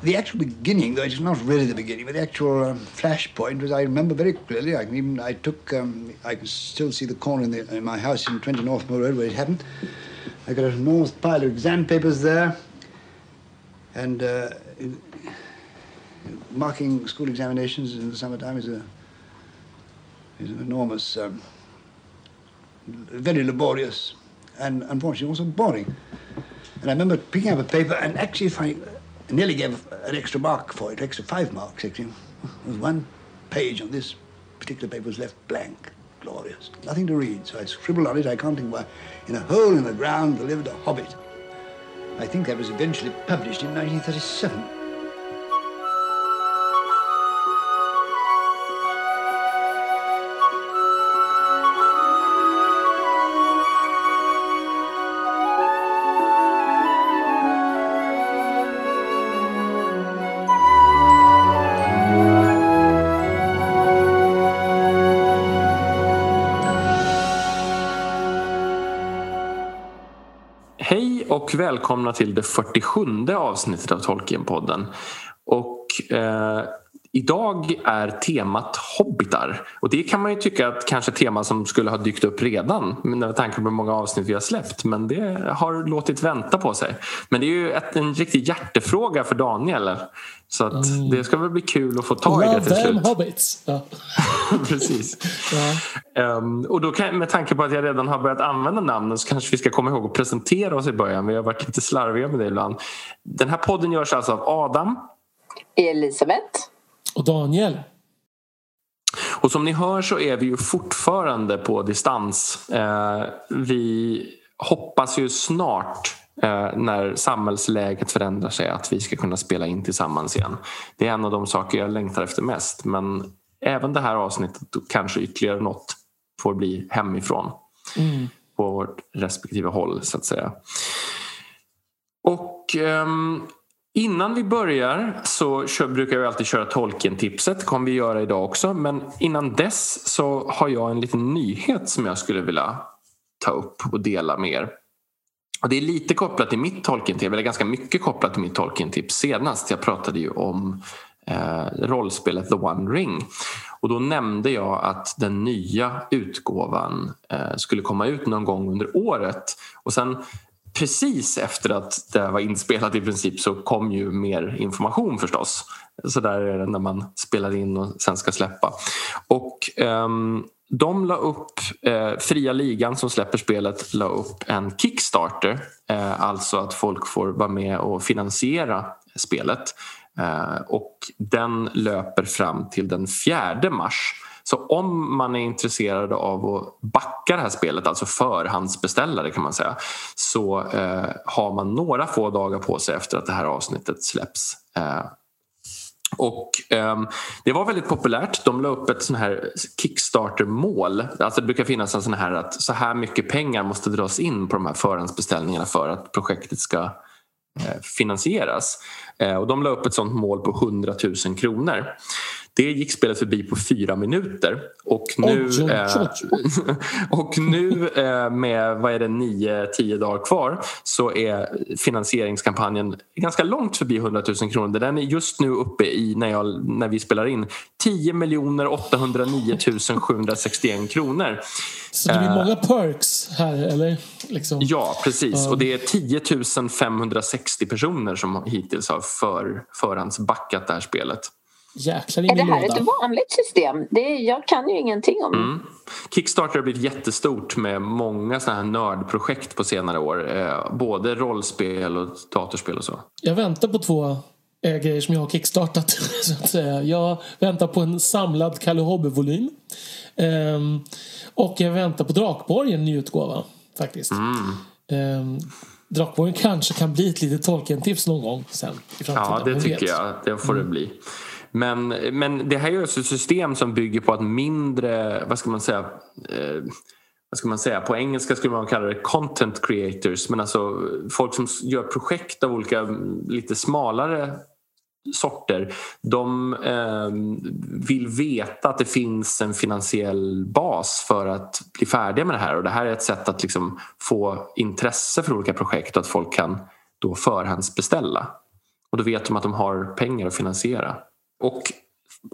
The actual beginning, though it's not really the beginning, but the actual um, flashpoint was I remember very clearly. I can even I took um, I can still see the corner in, the, in my house in 20 Northmore Road where it happened. I got an enormous pile of exam papers there, and uh, marking school examinations in the summertime is a is an enormous, um, very laborious, and unfortunately also boring. And I remember picking up a paper and actually finding I nearly gave an extra mark for it, extra five marks, actually. There was one page on this particular paper was left blank. Glorious. Nothing to read, so I scribbled on it, I can't think why. In a hole in the ground there lived a hobbit. I think that was eventually published in 1937. Välkomna till det 47 avsnittet av Tolkienpodden. Och eh, idag är temat hobbitar. Och det kan man ju tycka att kanske ett tema som skulle ha dykt upp redan med tanke på hur många avsnitt vi har släppt. Men det har låtit vänta på sig. Men det är ju ett, en riktig hjärtefråga för Daniel. Så att Mm. det ska väl bli kul att få ta i det till slut. hobbits. Ja. Precis. Ja. Ehm, och då kan, med tanke på att jag redan har börjat använda namnen så kanske vi ska komma ihåg att presentera oss i början. Vi har varit lite slarviga med det ibland. Den här podden görs alltså av Adam. Elisabeth. Och Daniel. Och som ni hör så är vi ju fortfarande på distans. Eh, vi hoppas ju snart eh, när samhällsläget förändrar sig att vi ska kunna spela in tillsammans igen. Det är en av de saker jag längtar efter mest. Men även det här avsnittet och kanske ytterligare något får bli hemifrån. på vårt respektive håll så att säga. Och ehm, innan vi börjar så kör, brukar vi alltid köra Tolkien-tipset. Det kommer vi göra idag också. Men innan dess så har jag en liten nyhet som jag skulle vilja ta upp och dela med er. Och det är lite kopplat till mitt Tolkien-tips, eller ganska mycket kopplat till mitt Tolkien-tips senast. Jag pratade ju om eh, rollspelet The One Ring. Och då nämnde jag att den nya utgåvan eh, skulle komma ut någon gång under året. Och sen precis efter att det var inspelat i princip så kom ju mer information förstås. Så där är det när man spelar in och sen ska släppa. Och um, de la upp, eh, Fria Ligan som släpper spelet la upp en Kickstarter. Eh, alltså att folk får vara med och finansiera spelet. Eh, och den löper fram till den 4 mars. Så om man är intresserad av att backa det här spelet, alltså förhandsbeställare kan man säga, så eh, har man några få dagar på sig efter att det här avsnittet släpps. Eh, och eh, Det var väldigt populärt. De la upp ett sån här Kickstarter-mål. Alltså det brukar finnas en sån här att så här mycket pengar måste dras in på de här förhandsbeställningarna för att projektet ska eh, finansieras. Eh, och de la upp ett sånt mål på 100 000 kronor. Det gick spelet förbi på fyra minuter. Och nu, Oj, oj, eh, oj. och nu eh, med vad är det, nio, tio dagar kvar så är finansieringskampanjen ganska långt förbi 100 000 kronor. Den är just nu uppe i, när, jag, när vi spelar in, 10 809 761 kronor. Så det blir många perks här, eller? Liksom. Ja, precis. Och det är 10 560 personer som hittills har för, förhandsbackat det här spelet. Jäklar i Är det här låda. ett vanligt system? Det är, jag kan ju ingenting om Mm. Kickstarter har blivit jättestort med många såna här nördprojekt på senare år. Eh, både rollspel och datorspel och så. Jag väntar på två eh, grejer som jag har kickstartat. Så att säga. Jag väntar på en samlad Kalle Hobby-volym. Ehm, och jag väntar på Drakborgen, ny utgåva. Faktiskt. Ehm, Drakborgen kanske kan bli ett litet Tolkien-tips någon gång sen i framtiden. Ja, det tycker jag. Det får det bli. Men, men det här är ju också ett system som bygger på att mindre, vad ska man säga, eh, vad ska man säga, på engelska skulle man kalla det content creators, men alltså folk som gör projekt av olika mm, lite smalare sorter, de eh, vill veta att det finns en finansiell bas för att bli färdiga med det här och det här är ett sätt att liksom få intresse för olika projekt och att folk kan då förhandsbeställa. Och då vet de att de har pengar att finansiera. Och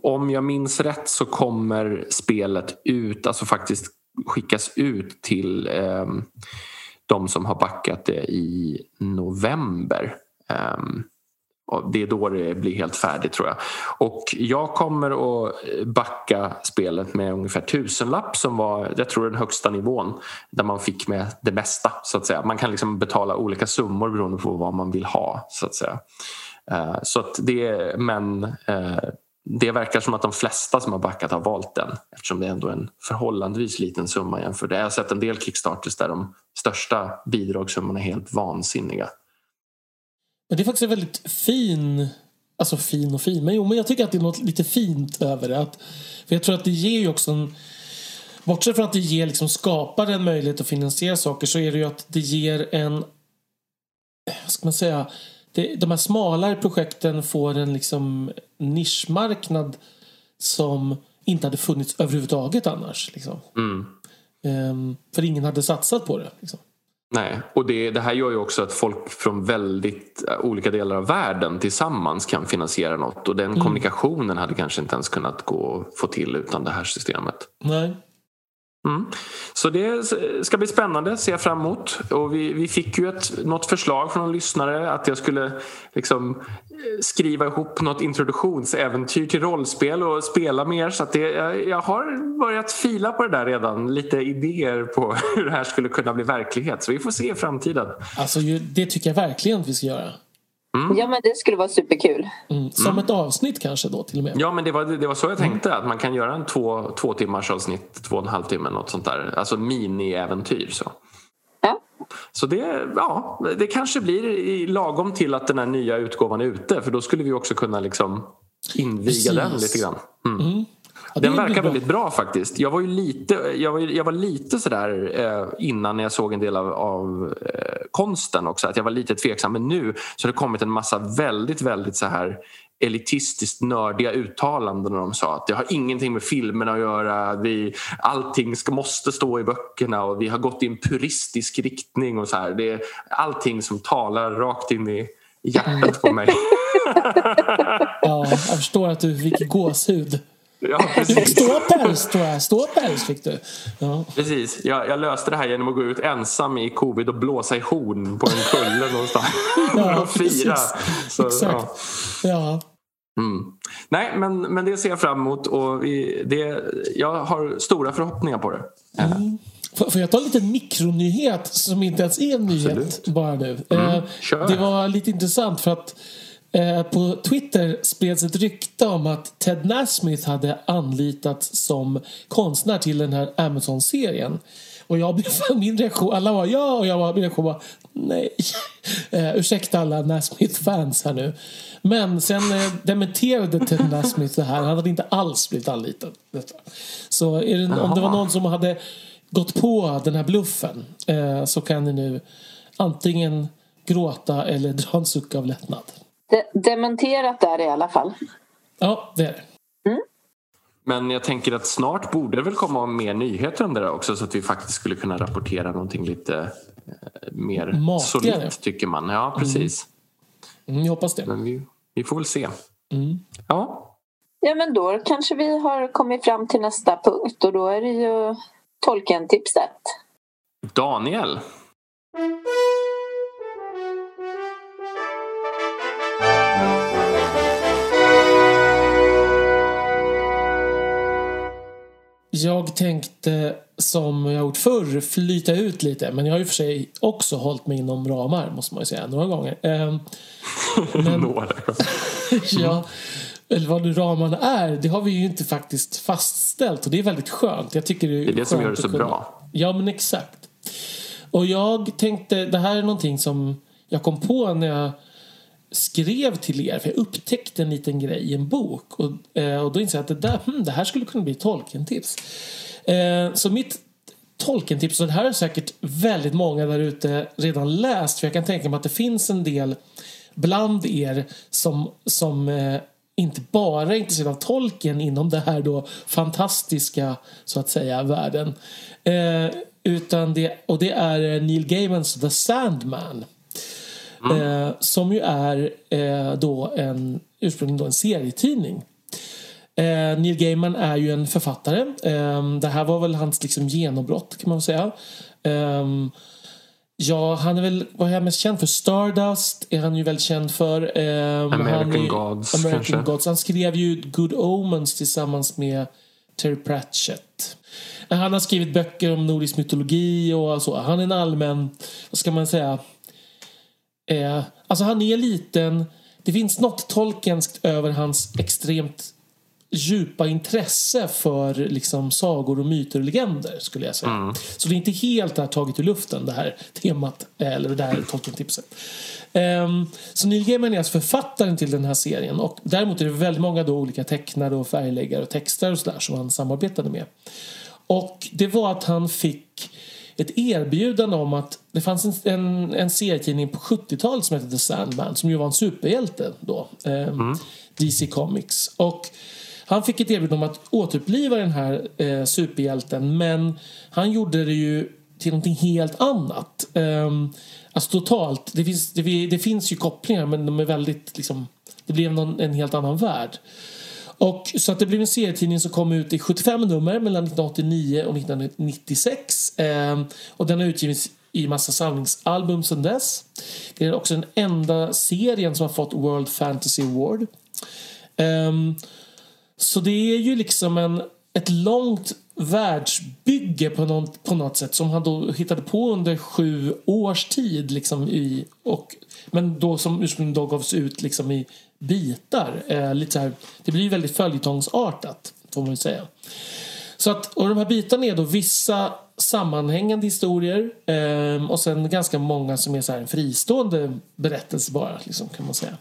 om jag minns rätt så kommer spelet ut, alltså faktiskt skickas ut till eh, de som har backat det i november. Um, det är då det blir helt färdigt tror jag. Och jag kommer att backa spelet med ungefär tusenlapp som var, jag tror den högsta nivån där man fick med det mesta så att säga. Man kan liksom betala olika summor beroende på vad man vill ha så att säga. Eh, så att det, men eh, det verkar som att de flesta som har backat har valt den eftersom det är ändå en förhållandevis liten summa jämfört. Jag har sett en del Kickstarters där de största bidragssummorna är helt vansinniga. Men det är faktiskt en väldigt fin, alltså fin och fin, men jo men jag tycker att det är något lite fint över det. Att, för jag tror att det ger ju också en Bortsett från att det ger liksom skaparen möjlighet att finansiera saker så är det ju att det ger en ska man säga det, de här smalare projekten får en liksom nischmarknad som inte hade funnits överhuvudtaget annars. Liksom. Mm. Um, för ingen hade satsat på det. Liksom. Nej, och det, det, här gör ju också att folk från väldigt äh, olika delar av världen tillsammans kan finansiera något och den mm. kommunikationen hade kanske inte ens kunnat gå få till utan det här systemet. Nej. Mm. Så det ska bli spännande, ser jag fram emot. Och vi, vi fick ju ett, något förslag från en lyssnare att jag skulle liksom eh, skriva ihop något introduktionsäventyr till rollspel och spela mer. Så att det, jag, jag har börjat fila på det där redan. Lite idéer på hur det här skulle kunna bli verklighet. Så vi får se i framtiden. Alltså, det tycker jag verkligen att vi ska göra. Mm. Ja men det skulle vara superkul. Mm. Som mm. ett avsnitt kanske då till och med. Ja men det var, det var så jag tänkte att man kan göra en två, två timmars avsnitt, två och en halv timme något sånt där. Alltså mini-äventyr så. Ja. Så det, ja, det kanske blir lagom till att den här nya utgåvan är ute för då skulle vi också kunna liksom inviga Precis. den lite grann. Den verkar väldigt bra faktiskt. Jag var ju lite, jag var, jag var lite sådär eh, innan jag såg en del av, av eh, konsten också att jag var lite tveksam men nu så har det kommit en massa väldigt, väldigt så här elitistiskt nördiga uttalanden när de sa att det har ingenting med filmerna att göra. Vi, allting ska, måste stå i böckerna och vi har gått i en puristisk riktning och så här. Det är allting som talar rakt in i hjärtat på mig. ja, jag förstår att du fick gåshud. Ja, precis. Ståpäls tror jag. Ståpäls fick du. Ja. Precis. Jag, jag, löste det här genom att gå ut ensam i covid och blåsa i horn på en kulle någonstans. Ja, och fira. Så, Exakt. Ja. ja. Mm. Nej, men, men det ser jag fram emot och vi, det, jag har stora förhoppningar på det. Mm. Får jag ta en liten mikronyhet som inte ens är en nyhet Absolut. bara nu? Mm. Eh, det var lite intressant för att Eh, på Twitter spreds ett rykte om att Ted Nasmith hade anlitats som konstnär till den här Amazon-serien. Och jag blev, min reaktion, alla var ja och jag var, min reaktion var nej. Uh, ursäkta alla Nasmith-fans här nu. Men sen uh, dementerade Ted Nasmith det här. Han hade inte alls blivit anlitad. Så det, om det var någon som hade gått på den här bluffen så kan ni nu antingen gråta eller dra en suck av lättnad. De dementerat är det i alla fall. Ja, det är det. Mm. Men jag tänker att snart borde det väl komma mer nyheter om det där också så att vi faktiskt skulle kunna rapportera någonting lite eh, mer Matigare. solitt tycker man. Ja, mm. precis. Mm. Mm, jag hoppas det. Men vi, vi får väl se. Mm. Ja. Ja, men då kanske vi har kommit fram till nästa punkt och då är det ju Tolkien-tipset. Daniel. Jag tänkte som jag gjort förr flyta ut lite men jag har ju för sig också hållit mig inom ramar måste man ju säga några gånger. Ehm, men, några ja, eller vad nu ramarna är det har vi ju inte faktiskt fastställt och det är väldigt skönt. Jag tycker det är, det, är det som gör det så bra. Ja men exakt. Och jag tänkte, det här är någonting som jag kom på när jag skrev till er, för jag upptäckte en liten grej i en bok. Och, eh, och då insåg jag att det, där, hmm, det här skulle kunna bli tolkentips. Eh, så mitt tolkentips, och det här har säkert väldigt många där ute redan läst, för jag kan tänka mig att det finns en del bland er som, som eh, inte bara är intresserade av Tolkien inom det här då fantastiska, så att säga, världen. Eh, utan det, och det är eh, Neil Gaimans The Sandman. Mm. Eh, som ju är eh, då en, ursprungligen då en serietidning. Eh, Neil Gaiman är ju en författare. Eh, det här var väl hans liksom, genombrott kan man säga. Eh, ja, han är väl, vad är han mest känd för? Stardust är han ju väldigt känd för. Ehm, American är, Gods American kanske? Gods. Han skrev ju Good Omens tillsammans med Terry Pratchett. Han har skrivit böcker om nordisk mytologi och så. Han är en allmän, vad ska man säga, eh, alltså han är liten. Det finns något tolkenskt över hans extremt djupa intresse för liksom sagor och myter och legender skulle jag säga. Mm. Så det är inte helt där taget ur luften det här temat eller det här Tolkien-tipset. Um, så Neil Gaiman är alltså författaren till den här serien och däremot är det väldigt många då olika tecknare och färgläggare och texter och sådär som han samarbetade med. Och det var att han fick ett erbjudande om att det fanns en, en, en serietidning på 70-talet som hette The Sandman som ju var en superhjälte då. Eh, DC Comics. Och han fick ett erbjudande om att återuppliva den här eh, superhjälten men han gjorde det ju till någonting helt annat. Eh, alltså totalt. Det finns, det, det, finns ju kopplingar men de är väldigt liksom, det blev någon, en helt annan värld. Och, så att det blev en serietidning som kom ut i 75 nummer mellan 1989 och 1996. Ehm, och den har utgivits i massa samlingsalbum sedan dess. Det är också den enda serien som har fått World Fantasy Award. Ehm, så det är ju liksom en, ett långt världsbygge på något, på något sätt som han då hittade på under sju års tid. Liksom i, och, men då som ursprungligen då gavs ut liksom i bitar. Eh, lite så här, det blir ju väldigt följetongsartat, får man ju säga. Så att, och de här bitarna är då vissa sammanhängande historier eh, och sen ganska många som är så här en fristående berättelse bara, liksom, kan man säga.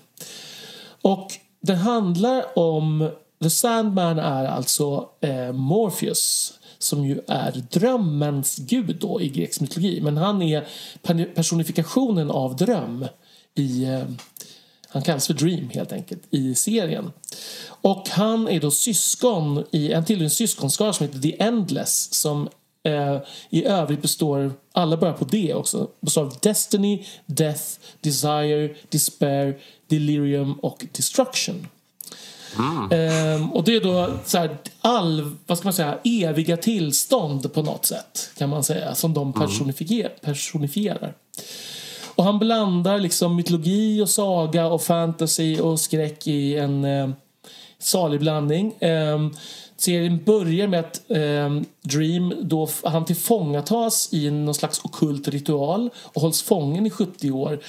Och det handlar om... The Sandman är alltså eh, Morpheus som ju är drömmens gud då i grekisk mytologi. Men han är personifikationen av dröm i... Eh, han kallas för Dream helt enkelt i serien. Och han är då syskon i en till en syskonskara som heter The Endless som eh, i övrigt består, alla börjar på D också, består av Destiny, Death, Desire, Despair, Delirium och Destruction. Mm. Eh, och det är då så här, all, vad ska man säga, eviga tillstånd på något sätt kan man säga som de personifier, personifierar. Och han blandar liksom mytologi och saga och fantasy och skräck i en eh, salig blandning. Eh, serien börjar med att eh, Dream då han tillfångatas i någon slags okult ritual och hålls fången i 70 år.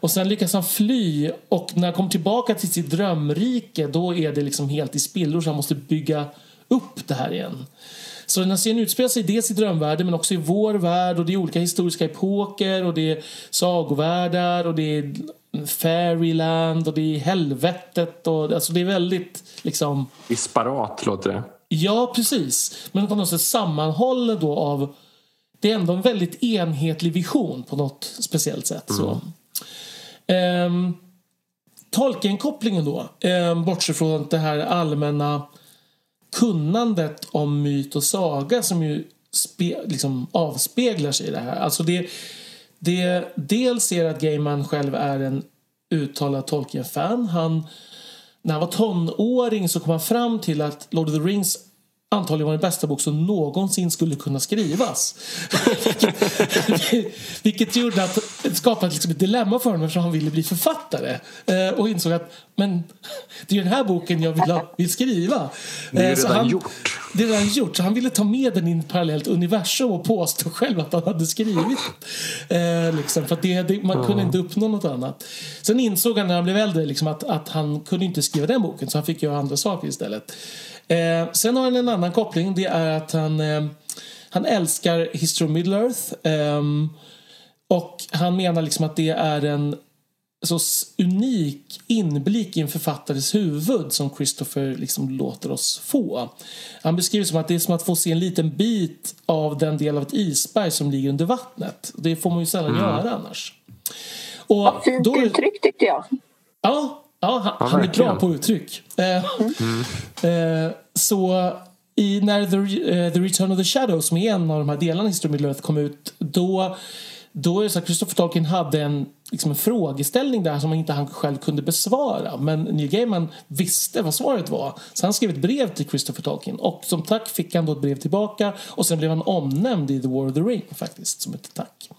Och sen lyckas han fly och när han kommer tillbaka till sitt drömrike då är det liksom helt i spillror så han måste bygga upp det här igen. Så den här serien utspelar sig dels i drömvärlden men också i vår värld och det är olika historiska epoker och det är sagovärldar och det är Fairyland och det är helvetet och alltså det är väldigt liksom... Disparat låter det. Ja, precis. Men på något sätt sammanhållet då av... Det är ändå en väldigt enhetlig vision på något speciellt sätt. Mm. Så. Ehm, Tolkien-kopplingen då, ehm, bortsett från det här allmänna kunnandet om myt och saga som ju spe, liksom avspeglar sig i det här. Alltså det, det, dels är det att Gaiman själv är en uttalad Tolkien-fan. Han, när han var tonåring så kom han fram till att Lord of the Rings antagligen var den bästa bok som någonsin skulle kunna skrivas. vilket, gjorde att det skapade liksom ett dilemma för honom eftersom han ville bli författare. Eh, och insåg att men, det är den här boken jag vill, ha, vill skriva. Det är eh, redan han, gjort. Det är redan gjort. Så han ville ta med den i ett parallellt universum och påstå själv att han hade skrivit eh, liksom, För det, det, man kunde inte uppnå något annat. Sen insåg han när han blev äldre liksom, att, att han kunde inte skriva den boken så han fick göra andra saker istället. Eh, sen har han en annan koppling. Det är att han, eh, han älskar History of Middle Earth. Eh, och han menar liksom att det är en så unik inblick i en författares huvud som Christopher liksom låter oss få. Han beskriver det som att det är som att få se en liten bit av den del av ett isberg som ligger under vattnet. Det får man ju sällan mm. göra annars. Och ja, fint då, uttryck tyckte jag. Ja, Ja, han, ja, han är bra på uttryck. Mm. Eh, så i, när the, uh, the Return of the Shadow som är en av de här delarna i History Middle Earth kom ut då, då är det så att Christopher Tolkien hade en liksom en frågeställning där som inte han själv kunde besvara. Men Neil Gaiman visste vad svaret var. Så han skrev ett brev till Christopher Tolkien. Och som tack fick han då ett brev tillbaka. Och sen blev han omnämnd i The War of the Ring faktiskt, som ett tack.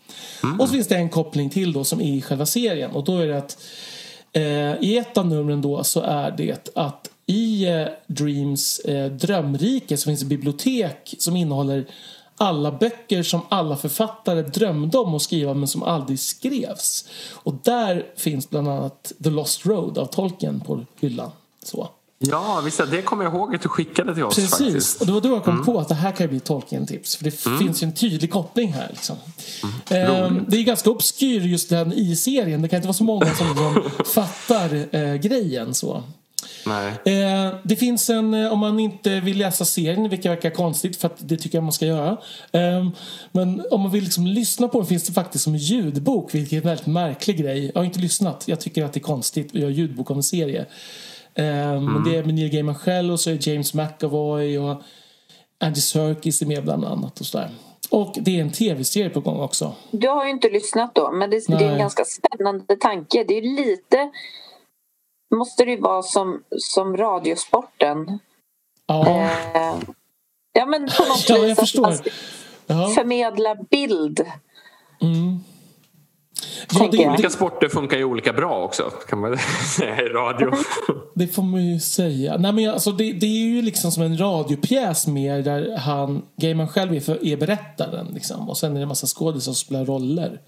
Mm. Och så finns det en koppling till då som är i själva serien. Och då är det att eh, Eh, i ett av numren då så är det att i eh, Dreams eh, drömrike så finns ett bibliotek som innehåller alla böcker som alla författare drömde om att skriva men som aldrig skrevs. Och där finns bland annat The Lost Road av Tolkien på hyllan. Så. Ja, visst, det kommer jag ihåg att du skickade till oss. Precis, faktiskt. och det var då jag kom mm. på att det här kan ju bli Tolkien-tips. För det mm. finns ju en tydlig koppling här. Liksom. Mm. Ehm, det är ganska obskyr just den i serien. Det kan inte vara så många som liksom fattar eh, grejen. så. Eh, det finns en, eh, om man inte vill läsa serien, vilket verkar konstigt för att det tycker jag man ska göra. Eh, men om man vill liksom lyssna på den finns det faktiskt som ljudbok, vilket är en väldigt märklig grej. Jag har inte lyssnat, jag tycker att det är konstigt att göra ljudbok om en serie. Eh, mm. Men det är med Neil Gaiman själv och så är James McAvoy och Andy Serkis är med bland annat och sådär. Och det är en tv-serie på gång också. Du har ju inte lyssnat då, men det, det är en ganska spännande tanke. Det är lite måste det ju vara som, som Radiosporten. Ja. Eh, ja, men på något ja, vis att man ja. förmedla bild. Mm. Ja, det, olika sporter funkar ju olika bra också kan man säga i radio. Det får man ju säga. Nej, men alltså, det, det är ju liksom som en radiopjäs mer där han, Gaiman själv är, för, är berättaren. Liksom. Och sen är det en massa skådisar som spelar roller.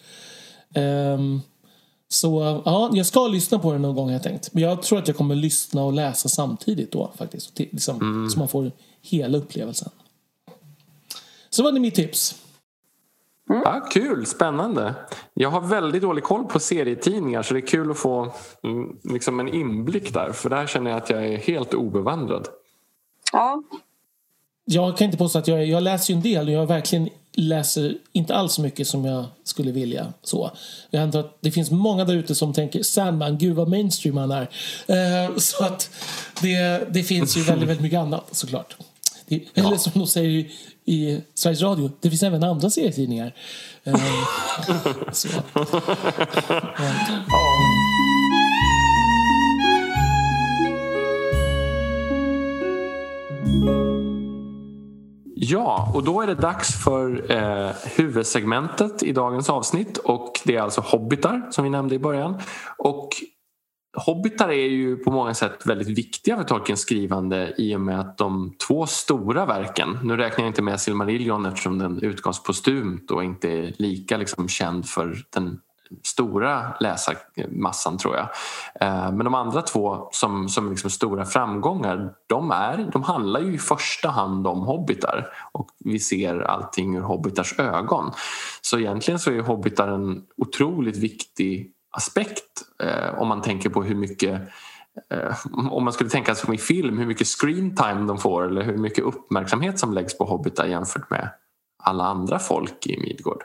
Um, så ja, jag ska lyssna på den någon gång har jag tänkt. Men jag tror att jag kommer lyssna och läsa samtidigt då faktiskt. Liksom, mm. Så man får hela upplevelsen. Så var det mitt tips. Mm. Ja, kul, spännande. Jag har väldigt dålig koll på serietidningar så det är kul att få mm, liksom en inblick där. För där känner jag att jag är helt obevandrad. Ja. Jag kan inte påstå att jag, jag läser ju en del och jag verkligen läser inte alls så mycket som jag skulle vilja. Så. Jag antar att det finns många där ute som tänker Sandman, gud vad mainstream han är. Eh, så att det, det finns ju väldigt, väldigt mycket annat såklart. Det, ja. Eller som de säger i, i Sveriges Radio, det finns även andra serietidningar. Eh, så. Ja. Ja, och då är det dags för eh, huvudsegmentet i dagens avsnitt och det är alltså hobbitar som vi nämnde i början. Och Hobbitar är ju på många sätt väldigt viktiga för Tolkiens skrivande i och med att de två stora verken, nu räknar jag inte med Silmarillion eftersom den utgavs postumt och inte är lika liksom, känd för den stora läsarmassan tror jag. Eh, men de andra två som, som liksom stora framgångar de, är, de handlar ju i första hand om hobbitar och vi ser allting ur hobbitars ögon. Så egentligen så är hobbitar en otroligt viktig aspekt eh, om man tänker på hur mycket eh, om man skulle tänka som i film, hur mycket screen time de får eller hur mycket uppmärksamhet som läggs på hobbitar jämfört med alla andra folk i Midgård.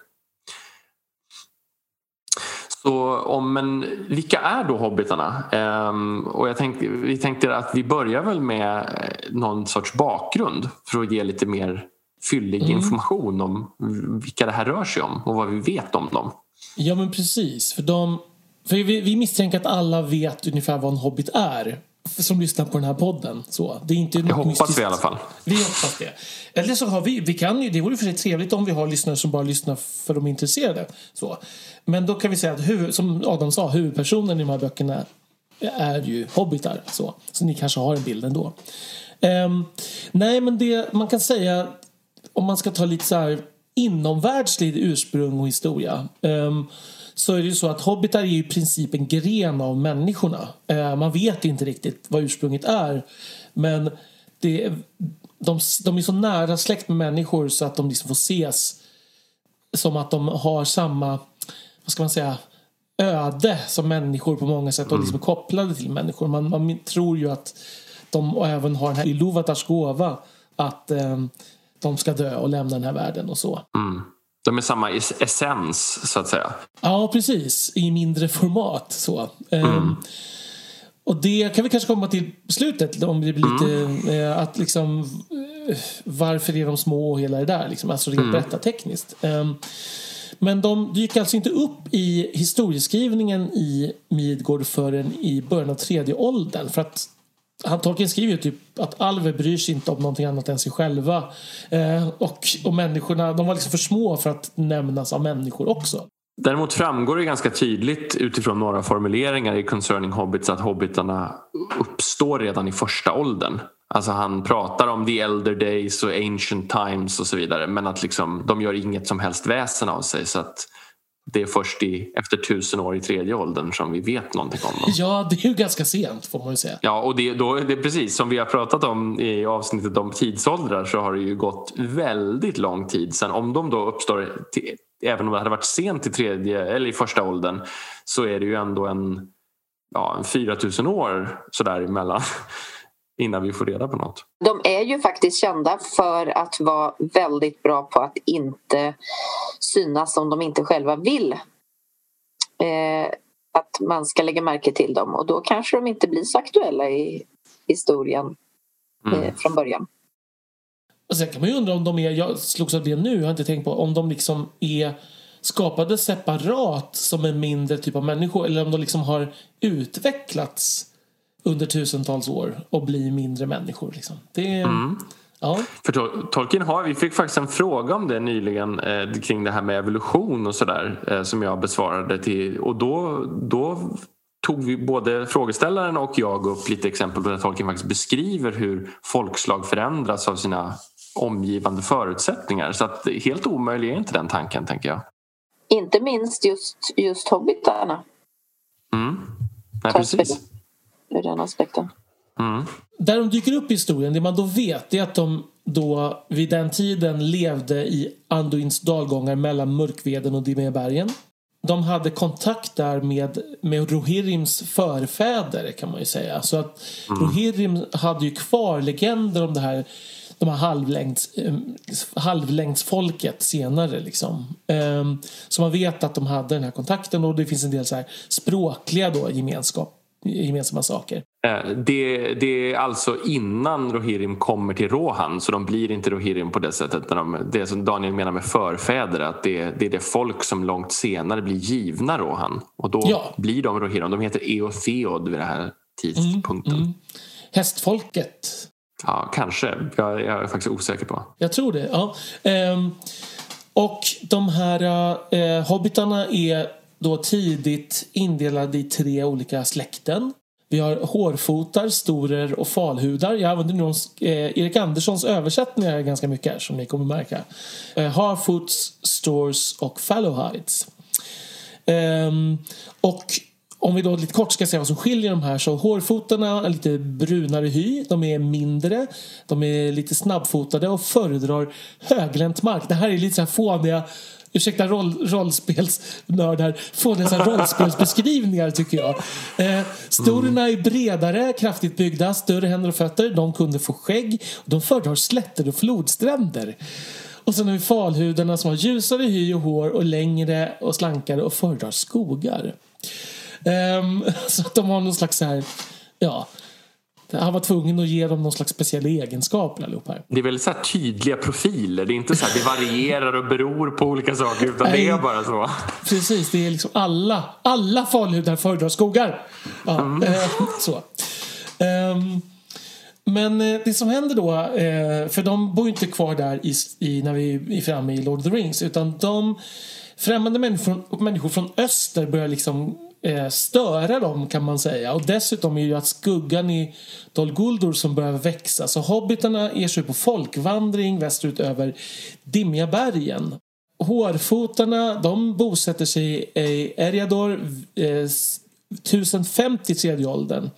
Så om, men vilka är då hobbitarna? Ehm, och jag tänkte, vi tänkte att vi börjar väl med eh, någon sorts bakgrund för att ge lite mer fyllig mm. information om vilka det här rör sig om och vad vi vet om dem. Ja men precis, för, de, för vi, vi misstänker att alla vet ungefär vad en hobbit är som lyssnar på den här podden. Så, det är inte jag hoppas mystiskt. vi i alla fall. Vi hoppas det. Eller så har vi, vi kan ju, det vore för sig trevligt om vi har lyssnare som bara lyssnar för de är intresserade. Så. Men då kan vi säga att huvud, som Adam sa, huvudpersonen i de här böckerna är ju hobbitar. Så, så ni kanske har en bild ändå. Um, nej, men det man kan säga om man ska ta lite så här inomvärldslig ursprung och historia. Um, så är det ju så att hobbitar är i princip en gren av människorna. Uh, man vet inte riktigt vad ursprunget är. Men det, de, de är så nära släkt med människor så att de liksom får ses som att de har samma vad ska man säga, öde som människor på många sätt och liksom är kopplade till människor. Man, man tror ju att de även har den här Iluvatars gåva att eh, de ska dö och lämna den här världen och så. Mm. De är samma essens så att säga. Ja precis, i mindre format så. Ehm, mm. och det kan vi kanske komma till slutet om det blir lite mm. eh, att liksom eh, varför är de små och hela det där liksom, alltså rent mm. berättartekniskt. Um, Men de dyker alltså inte upp i historieskrivningen i Midgård förrän i början av tredje åldern. För att han Tolkien skriver ju typ att alver bryr sig inte om någonting annat än sig själva. Eh, och, och människorna, de var liksom för små för att nämnas av människor också. Däremot framgår det ganska tydligt utifrån några formuleringar i Concerning Hobbits att hobbitarna uppstår redan i första åldern. Alltså han pratar om the elder days och ancient times och så vidare men att liksom, de gör inget som helst väsen av sig så att det är först i, efter tusen år i tredje åldern som vi vet någonting om dem. Ja, det är ju ganska sent får man ju säga. Ja, och det, då, det är precis som vi har pratat om i avsnittet om tidsåldrar så har det ju gått väldigt lång tid sedan. Om de då uppstår, till, även om det hade varit sent i tredje eller i första åldern så är det ju ändå en, ja, en 4000 år sådär emellan innan vi får reda på något. Är ju faktiskt kända för att vara väldigt bra på att inte synas om de inte själva vill. Eh, att man ska lägga märke till dem och då kanske de inte blir så aktuella i historien eh, mm. från början. Och sen kan man ju undra om de är, jag slogs av det nu, jag har inte tänkt på, om de liksom är skapade separat som en mindre typ av människor eller om de liksom har utvecklats under tusentals år och bli mindre människor. Liksom. Det, mm. ja. För Tolkien har, vi fick faktiskt en fråga om det nyligen eh, kring det här med evolution och sådär eh, som jag besvarade till och då, då tog vi både frågeställaren och jag upp lite exempel där Tolkien faktiskt beskriver hur folkslag förändras av sina omgivande förutsättningar. Så att helt omöjlig är inte den tanken, tänker jag. Inte minst just, just hobbitarna. Mm. Nej, precis ur den aspekten. Mm. Där de dyker upp i historien, det man då vet är att de då vid den tiden levde i Anduins dalgångar mellan Mörkveden och Dimébergen. De hade kontakt där med, med Rohirrims förfäder kan man ju säga. Så att mm. Rohirrim hade ju kvar legender om det här de här halvlängds, eh, halvlängdsfolket senare. Liksom. Um, så man vet att de hade den här kontakten och det finns en del så här språkliga då, gemenskap gemensamma saker. Eh, det, det, är alltså innan Rohirrim kommer till Rohan så de blir inte Rohirrim på det sättet. När de, det som Daniel menar med förfäder att det, det är det folk som långt senare blir givna Rohan och då ja. blir de Rohirrim. De heter Eotheod vid den här tidpunkten. Mm, mm. Hästfolket. Ja, kanske. Jag, jag, är faktiskt osäker på. Jag tror det, ja. Ehm, och de här eh, hobbitarna är då tidigt indelad i tre olika släkten. Vi har hårfotar, storer och falhudar. Jag använder nog eh, Erik Anderssons översättningar ganska mycket här, som ni kommer märka. Eh, Harfoots, Stores och Fallowhides. Um, ehm, och om vi då lite kort ska säga vad som skiljer de här så hårfotarna är lite brunare hy, de är mindre, de är lite snabbfotade och föredrar höglänt mark. Det här är lite så här fåniga ursäkta roll, rollspelsnördar, få dessa rollspelsbeskrivningar tycker jag. Eh, storerna är bredare, kraftigt byggda, större händer och fötter. De kunde få skägg. De föredrar slätter och flodstränder. Och sen har vi falhudarna som har ljusare hy och hår och längre och slankare och föredrar skogar. Um, så att de har någon slags så här, ja, han var tvungen att ge dem någon slags speciella egenskaper allihop här. Det är väldigt så tydliga profiler. Det är inte så att det varierar och beror på olika saker utan Nej, det är bara så. Precis, det är liksom alla, alla falhudar föredrar skogar. Ja, mm. eh, så. Um, men eh, det som händer då, eh, för de bor inte kvar där i, i, när vi är framme i Lord of the Rings utan de främmande människor, människor från öster börjar liksom eh, störa dem kan man säga. Och dessutom är det ju att skuggan i Dol Guldur som börjar växa. Så hobbitarna ger sig på folkvandring västerut över Dimmiga bergen. Hårfotarna de bosätter sig i Eriador eh, 1050 tredje åldern.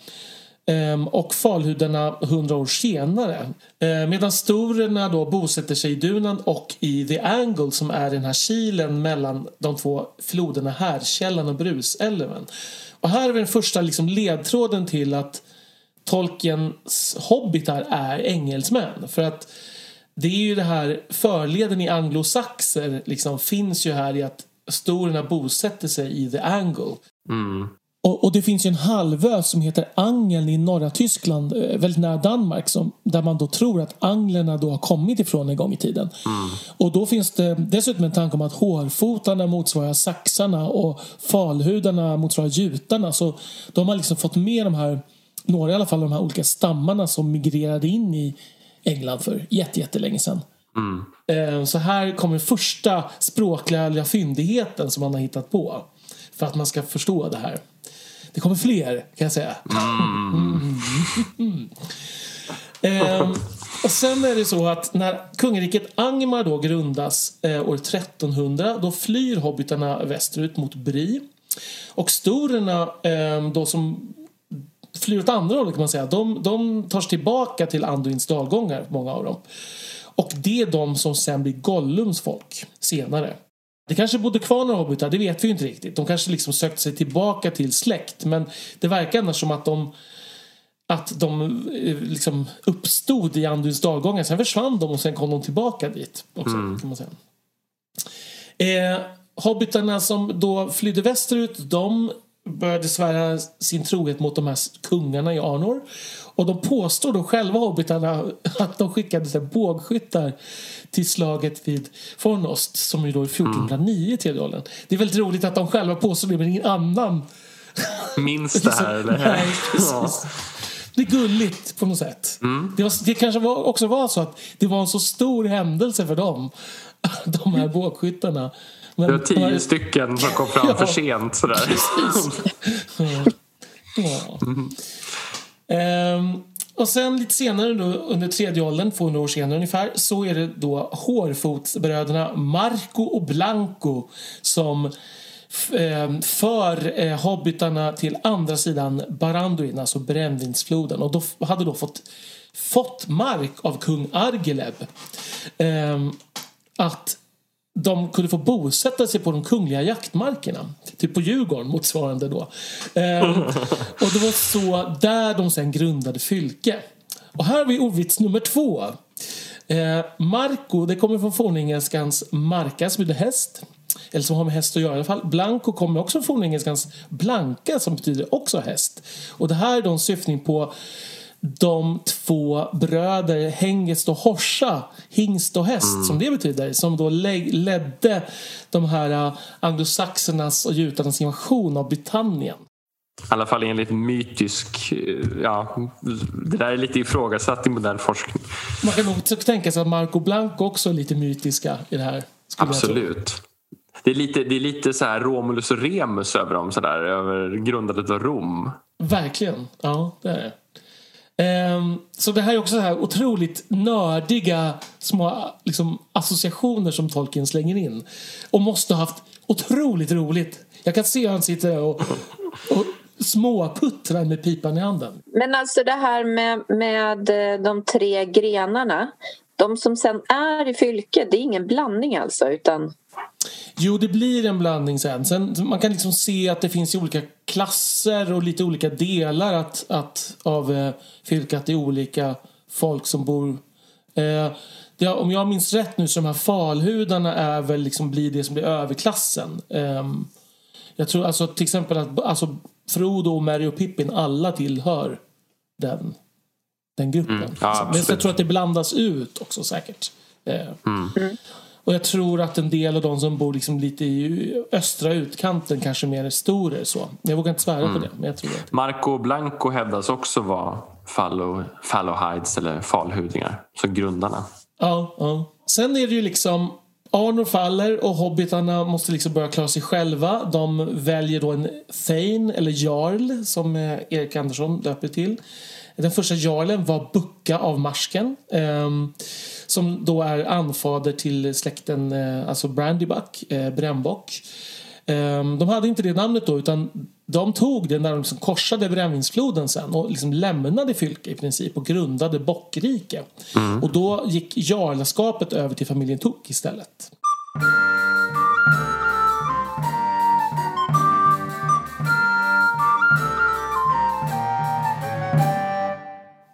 Ehm, och falhudarna hundra år senare. Ehm, medan storerna då bosätter sig i Dunan och i The Angle som är den här kilen mellan de två floderna Härkällan och Brusälven. Och här är den första liksom ledtråden till att Tolkiens hobbitar är engelsmän. För att det är ju det här förleden i anglosaxer liksom finns ju här i att storerna bosätter sig i The Angle. Mm och, och, det finns ju en halvö som heter Angeln i norra Tyskland, eh, väldigt nära Danmark, som, där man då tror att anglerna då har kommit ifrån en gång i tiden. Mm. Och då finns det dessutom en tanke om att hårfotarna motsvarar saxarna och falhudarna motsvarar jutarna. Så de har liksom fått med de här, några i alla fall, de här olika stammarna som migrerade in i England för jättelänge sedan. Mm. Så här kommer första språkliga fyndigheten som man har hittat på för att man ska förstå det här. Det kommer fler, kan jag säga. Mm. Mm. ehm, och sen är det så att när kungariket Angmar då grundas eh, år 1300 då flyr hobbitarna västerut mot Bri. Och storerna eh, då som flyr åt andra hållet kan man säga, de, de tar sig tillbaka till Anduins dalgångar, många av dem. Och det är de som sen blir Gollums folk senare. Det kanske bodde kvar några hobbitar, det vet vi inte riktigt. De kanske liksom sökte sig tillbaka till släkt. Men det verkar annars som att de, att de eh, liksom uppstod i Anduins dalgångar. Sen försvann de och sen kom de tillbaka dit. Också, mm. kan man säga. Eh, hobbitarna som då flydde västerut, de började svära sin trohet mot de här kungarna i Arnor. Och de påstår då själva hobbitarna att de skickade bågskyttar till slaget vid Fornost som ju då är 1409 i tredje åldern. Det är väldigt roligt att de själva påstår det men ingen annan minns det här. eller? Nej, precis. Det är gulligt på något sätt. Mm. Det, var, det kanske var, också var så att det var en så stor händelse för dem, de här bågskyttarna. Men, det var tio här... stycken som kom fram ja, för sent. Sådär. Precis. ja. Mm. Ehm, och sen lite senare då, under tredje åldern, 200 år senare ungefär, så är det då hårfotsbröderna Marco och Blanco som ehm, för eh, hobbitarna till andra sidan Baranduin, alltså brännvinsfloden. Och då hade då fått, fått mark av kung Argeleb. Eh, att de kunde få bosätta sig på de kungliga jaktmarkerna. Typ på Djurgården motsvarande då. Eh, och det var så där de sen grundade Fylke. Och här har vi ovits nummer två. Eh, Marco, det kommer från fornengelskans marka som betyder häst. Eller som har med häst att göra i alla fall. Blanco kommer också från fornengelskans blanka som betyder också häst. Och det här är då en syftning på de två bröder Hengest och Horsa, hingst och häst mm. som det betyder, som då ledde de här äh, anglosaxernas och jutarnas invasion av Britannien. I alla fall enligt mytisk... Eh, ja, det där är lite ifrågasatt i modern forskning. Man kan nog tänka sig att Marco Blanco också är lite mytiska i det här. Absolut. Det är lite, det är lite så här Romulus och Remus över dem, så där, över grundandet av Rom. Verkligen, ja det är det. Ehm, så det här är också så här otroligt nördiga små liksom, associationer som Tolkien slänger in. Och måste ha haft otroligt roligt. Jag kan se hur han sitter och, och småputtrar med pipan i handen. Men alltså det här med, med eh, de tre grenarna. De som sen är i fylke, det är ingen blandning alltså utan Jo, det blir en blandning sen. sen. Man kan liksom se att det finns i olika klasser och lite olika delar att, att, av eh, fylket. Det är olika folk som bor... Eh, det, om jag minns rätt nu så de här falhudarna är väl liksom blir det som blir överklassen. Eh, jag tror alltså till exempel att alltså, Frodo, Mary och Pippin alla tillhör den, den gruppen. Mm, ja, Men jag tror att det blandas ut också säkert. Eh, mm. Och jag tror att en del av de som bor liksom lite i östra utkanten kanske mer är storer så. Jag vågar inte svära mm. på det. Men jag tror att... Marco Blanco hävdas också vara fallow, fallowhides eller falhudingar. Så grundarna. Ja, ja. Sen är det ju liksom Arnor faller och hobbitarna måste liksom börja klara sig själva. De väljer då en Thane, eller Jarl, som Erik Andersson döper till. Den första jarlen var Bucka av Marsken. Eh, som då är anfader till släkten eh, alltså Brandybuck, eh, brännbock. Eh, de hade inte det namnet då utan de tog det när de liksom korsade brännvinsfloden sen och liksom lämnade Fylke i princip och grundade Bockrike. Mm. Och då gick jarlaskapet över till familjen Tuck istället.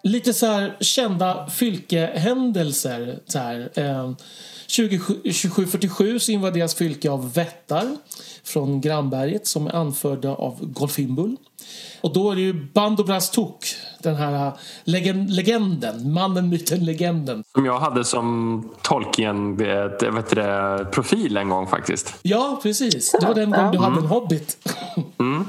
Lite så här kända fylkehändelser. Så här, eh, 2747 så invaderas fylke av vättar från grannberget som är anförda av Golfimbul. Och då är det ju Bandobras Tok, den här legend, legenden, mannen, myten, legenden. Som jag hade som Tolkien vet det, profil en gång faktiskt. Ja, precis. Det var den gången du hade en hobbit. Mm,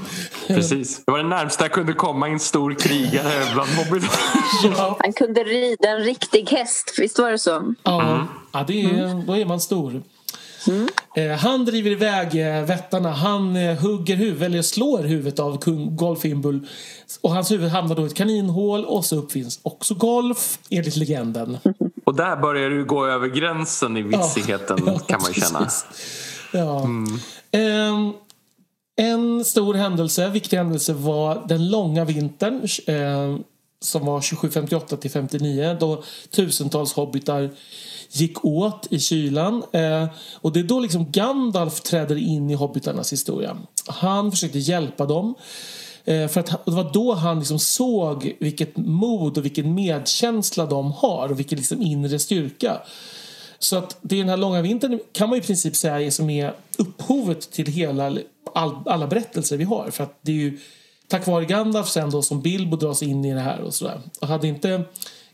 precis. Det var det närmsta jag kunde komma en stor krigare bland hobbits. ja. Han kunde rida en riktig häst, visst var det så? Ja, mm. ja det är, då är man stor. Mm. Eh, han driver iväg eh, vättarna. Han eh, hugger huvudet, eller slår huvudet av kung Golfimbul. Och hans huvud hamnar då i ett kaninhål och så uppfinns också golf, enligt legenden. Och där börjar du gå över gränsen i vitsigheten ja, kan man ju känna. Ja. Mm. En stor händelse, viktig händelse var den långa vintern eh, som var 2758 till 59 då tusentals hobbitar gick åt i kylan. Eh, och det är då liksom Gandalf träder in i hobbitarnas historia. Han försökte hjälpa dem. Eh, för att det var då han liksom såg vilket mod och vilken medkänsla de har och vilken liksom inre styrka. Så att det är den här långa vintern kan man i princip säga är som är upphovet till hela, all, alla berättelser vi har. För att det är ju tack vare Gandalf sen då som Bilbo dras in i det här och sådär. Och hade inte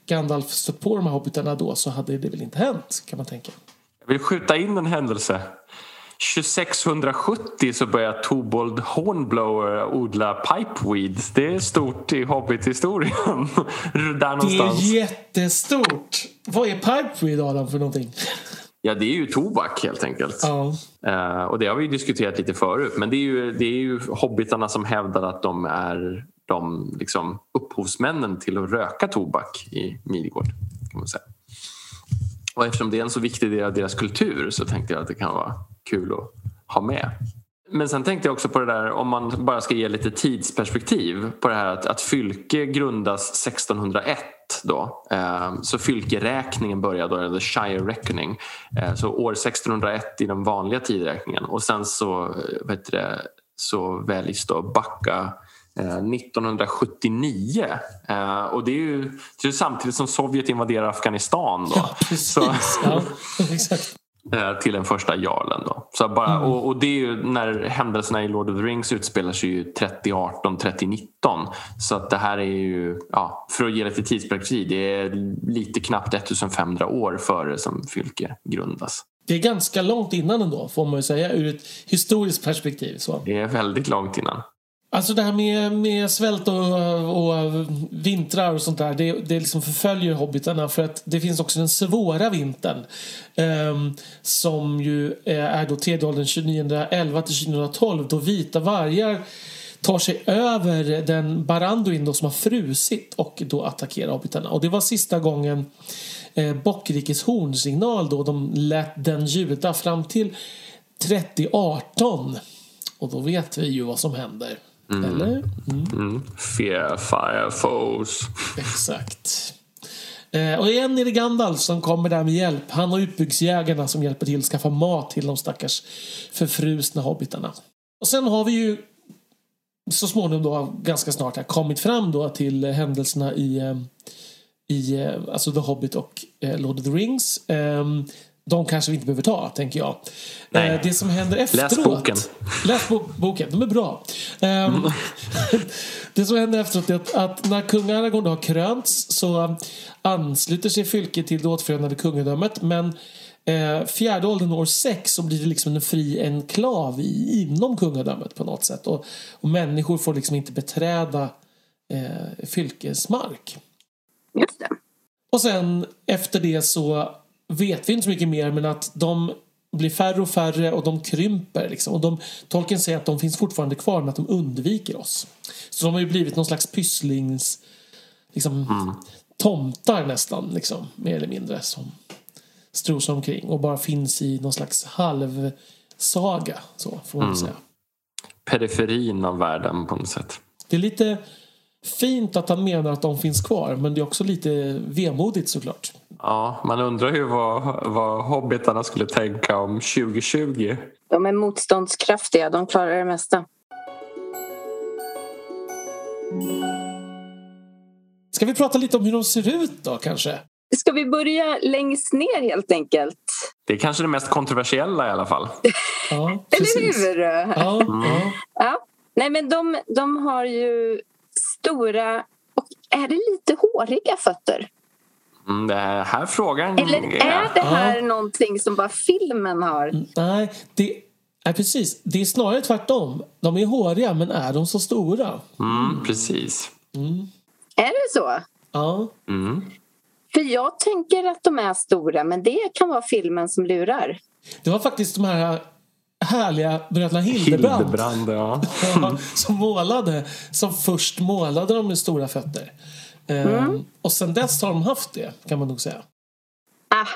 Gandalf stött på de här hobbitarna då så hade det väl inte hänt kan man tänka. Jag vill skjuta in en händelse. 2670 så börjar Tobold Hornblower odla pipeweed. Det är stort i Hobbit-historien. Där någonstans. Det är jättestort! Vad är pipeweed Adam för någonting? Ja, det är ju tobak helt enkelt. Ja. Uh, och det har vi diskuterat lite förut. Men det är, ju, det är ju hobbitarna som hävdar att de är de liksom, upphovsmännen till att röka tobak i Midgård. Kan man säga. Och eftersom det är en så viktig del av deras kultur så tänkte jag att det kan vara kul att ha med. Men sen tänkte jag också på det där om man bara ska ge lite tidsperspektiv på det här att, att Fylke grundas 1601 då. Eh, så fylkeräkningen börjar då, eller Shire Reckoning. Eh, så år 1601 i den vanliga tidräkningen och sen så, eh, vet det, så väljs då Backa 1979. Eh, och det är ju det är samtidigt som Sovjet invaderar Afghanistan. Då. Ja, precis. Så, ja, exakt. Eh, till den första jarlen. Då. Så bara, mm. och, och, det är ju när händelserna i Lord of the Rings utspelar sig ju 3018, 3019. Så att det här är ju, ja, för att ge lite tidsperspektiv, det är lite knappt 1500 år före som Fylke grundas. Det är ganska långt innan ändå, får man ju säga, ur ett historiskt perspektiv. Så. Det är väldigt långt innan. Alltså det här med, med svält och, och vintrar och sånt där, det, det liksom förföljer hobbitarna för att det finns också den svåra vintern. Eh, som ju eh, är då tredje åldern 2911 till 2012 då vita vargar tar sig över den Baranduin då som har frusit och då attackerar hobbitarna. Och det var sista gången eh, Bockrikes hornsignal då de lät den ljuda fram till 3018. Och då vet vi ju vad som händer. Mm. Eller? Mm. Mm. Fear fire foes. Exakt. Eh, och igen är det Gandalf som kommer där med hjälp. Han och utbyggsjägarna som hjälper till att skaffa mat till de stackars förfrusna hobbitarna. Och sen har vi ju så småningom då, ganska snart här, kommit fram då till händelserna i, eh, i eh, alltså The Hobbit och eh, Lord of the Rings. Um, de kanske vi inte behöver ta, tänker jag. Nej. Eh, det som händer efteråt... Läs boken. Läs bo boken, de är bra. Mm. det som händer efteråt är att, att när kung Aragorn har krönts så ansluter sig Fylke till det återförenade kungadömet. Men eh, fjärde åldern, år sex, så blir det liksom en fri enklav i, inom kungadömet på något sätt. Och, och människor får liksom inte beträda eh, Fylkes mark. Just det. Och sen efter det så vet vi inte så mycket mer men att de blir färre och färre och de krymper. Liksom. Och de, tolken säger att de finns fortfarande kvar men att de undviker oss. Så de har ju blivit någon slags pysslings... Liksom, mm. Tomtar nästan, liksom, mer eller mindre. Som strosar omkring och bara finns i någon slags halvsaga. Så får man mm. säga. Periferin av världen på något sätt. Det är lite fint att han menar att de finns kvar men det är också lite vemodigt såklart. Ja, man undrar ju vad, vad hobbitarna skulle tänka om 2020. De är motståndskraftiga, de klarar det mesta. Ska vi prata lite om hur de ser ut då kanske? Ska vi börja längst ner helt enkelt? Det är kanske det mest kontroversiella i alla fall. Ja, Eller hur? Ja, ja. Ja. Nej, men de, de har ju stora och är det lite håriga fötter? Mm, det här frågan... Eller är det här Ja. någonting som bara filmen har? Nej, det, nej, precis. Det är snarare tvärtom. De är håriga, men är de så stora? Mm, precis. Är det så? Ja, Mm. För jag tänker att de är stora, men det kan vara filmen som lurar. det var faktiskt de här härliga bröderna Hildebrand, Hildebrand, ja. Som målade, som först målade de med stora fötter. Ehm, och sen dess har de haft det, kan man nog säga. Ah,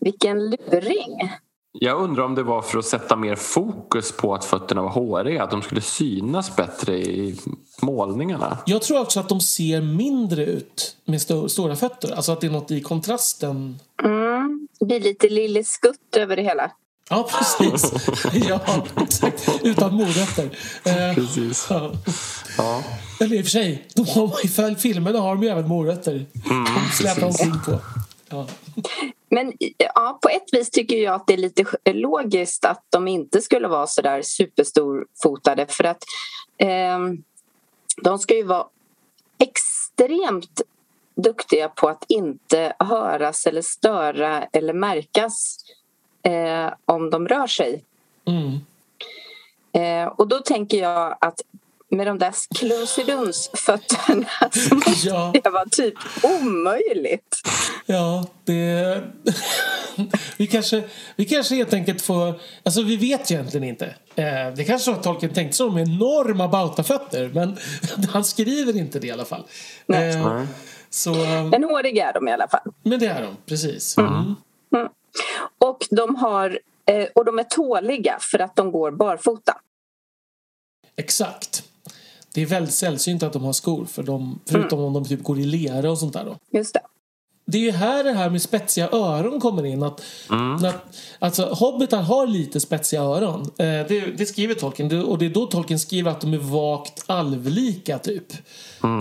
vilken luring! Jag undrar om det var för att sätta mer fokus på att fötterna var håriga. Att de skulle synas bättre i målningarna. Jag tror också att de ser mindre ut med sto- stora fötter. Alltså att det är något i kontrasten. Mm. Det blir lite Lille Skutt över det hela. Ja, precis. ja, exakt. Utan morötter. Eh, Precis. ja. Ja. Eller i och för sig, de har, i filmerna har de ju även morötter. de släpar precis. omkring på. Ja. Men ja, på ett vis tycker jag att det är lite logiskt att de inte skulle vara så där superstorfotade för att eh, de ska ju vara extremt duktiga på att inte höras eller störa eller märkas eh, om de rör sig. Mm. Eh, och då tänker jag att med de där klusidunsfötterna så måste Ja. det vara typ omöjligt. Ja, det... vi, kanske, vi kanske helt enkelt får... Alltså vi vet egentligen inte. Eh, det kanske var att Tolkien tänkte sig om enorma bautafötter men han skriver inte det i alla fall. Nej. Eh, så, Men håriga är de i alla fall. men det är de, precis. Mm. Och de, har, eh, och de är tåliga för att de går barfota. Exakt. Det är väldigt sällsynt att de har skor för de, förutom om de typ går i lera och sånt där. Då. Just det. Det är ju här det här med spetsiga öron kommer in. Att, att, alltså, hobbitar har lite spetsiga öron. Eh, det, det skriver Tolkien. Och det är då Tolkien skriver att de är vagt alvlika, typ.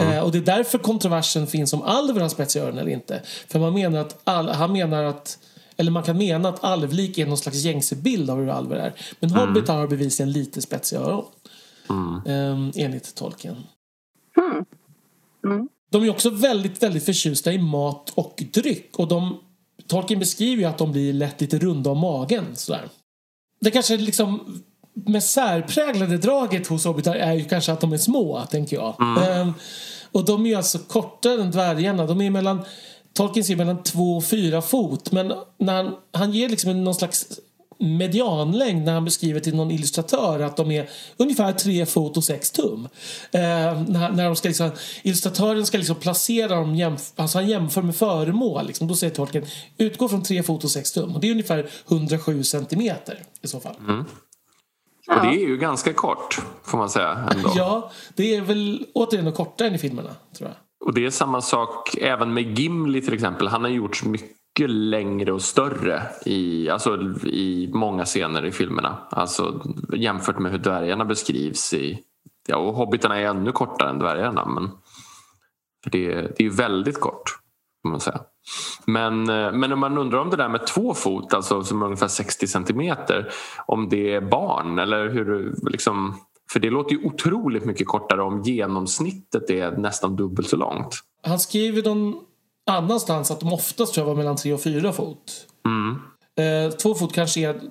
Eh, och det är därför kontroversen finns om alver har spetsiga öron eller inte. För man menar att all, han menar att eller man kan mena att alvlik är någon slags gängse bild av hur alver är. Men hobbitar har bevisligen lite spetsiga öron. Eh, enligt Tolkien. Hmm. Mm. De är också väldigt, väldigt förtjusta i mat och dryck. Och de, Tolkien beskriver ju att de blir lätt lite runda om magen. Sådär. Det kanske liksom med särpräglade draget hos hobbitar är ju kanske att de är små, tänker jag. Ehm, och de är ju alltså kortare än dvärgarna. De är mellan, Tolkien säger mellan två och fyra fot. Men när han, han ger liksom någon slags medianlängd när han beskriver till någon illustratör att de är ungefär tre fot och sex tum. Eh, när, när de ska liksom, illustratören ska liksom placera dem, jämf- alltså han jämför med föremål. Liksom. Då säger Tolkien utgå från tre fot och sex tum. Och det är ungefär 107 centimeter i så fall. Och det är ju ganska kort, får man säga. Ändå. Ja, det är väl återigen kortare än i filmerna, tror jag. Och det är samma sak även med Gimli till exempel. Han har gjorts mycket längre och större i, alltså, i många scener i filmerna. Alltså jämfört med hur dvärgarna beskrivs i... Ja, och hobbitarna är ännu kortare än dvärgarna. Men för det, det är ju väldigt kort, kan man säga. Men, eh, men om man undrar om det där med två fot, alltså som är ungefär 60 centimeter, om det är barn eller hur liksom... För det låter ju otroligt mycket kortare om genomsnittet är nästan dubbelt så långt. Han skriver någon annanstans att de oftast tror jag var mellan tre och fyra fot. Mm. Eh, två fot kanske är...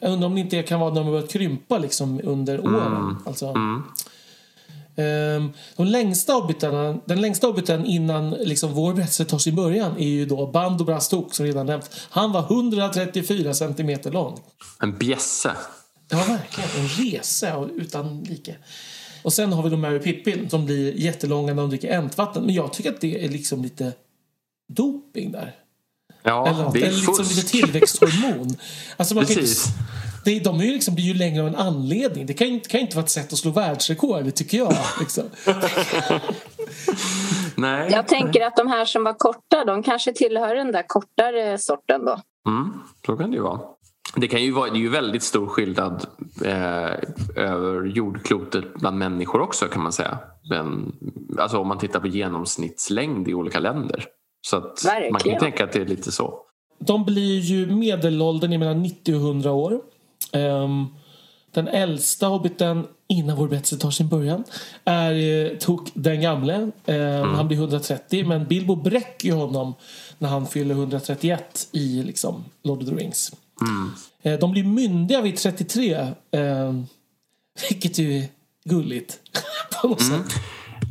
Jag undrar om det inte kan vara när de börjat krympa liksom under åren. Alltså. Mm. Ehm, de längsta hobbitarna, den längsta hobbiten innan liksom vår berättelse tar sin början är ju då Bando Brastok som redan nämnt. Han var 134 centimeter lång. En bjässe. Ja, verkligen. En resa och utan like. Och sen har vi de Mary Pippin som blir jättelånga när de dricker äntvatten. Men jag tycker att det är liksom lite doping där. Ja, Eller, det är eller liksom lite tillväxthormon. Alltså man kan Precis. det, de är ju liksom, blir ju längre av en anledning. Det kan, kan inte vara ett sätt att slå världsrekord, tycker jag. Liksom. Nej. Jag tänker att de här som var korta, de kanske tillhör den där kortare sorten då. Mm, så kan det ju vara. Det, kan ju vara, det är ju väldigt stor skillnad eh, över jordklotet bland människor också kan man säga. Men, alltså om man tittar på genomsnittslängd i olika länder. Så att man kan ju tänka att det är lite så. De blir ju medelåldern är mellan 90 och 100 år. Um, den äldsta hobbiten innan vår berättelse tar sin början är eh, Tok den gamle. Um, mm. Han blir 130 men Bilbo bräcker ju honom när han fyller 131 i liksom, Lord of the Rings. Mm. Uh, de blir myndiga vid 33. Uh, vilket ju är gulligt på något mm. sätt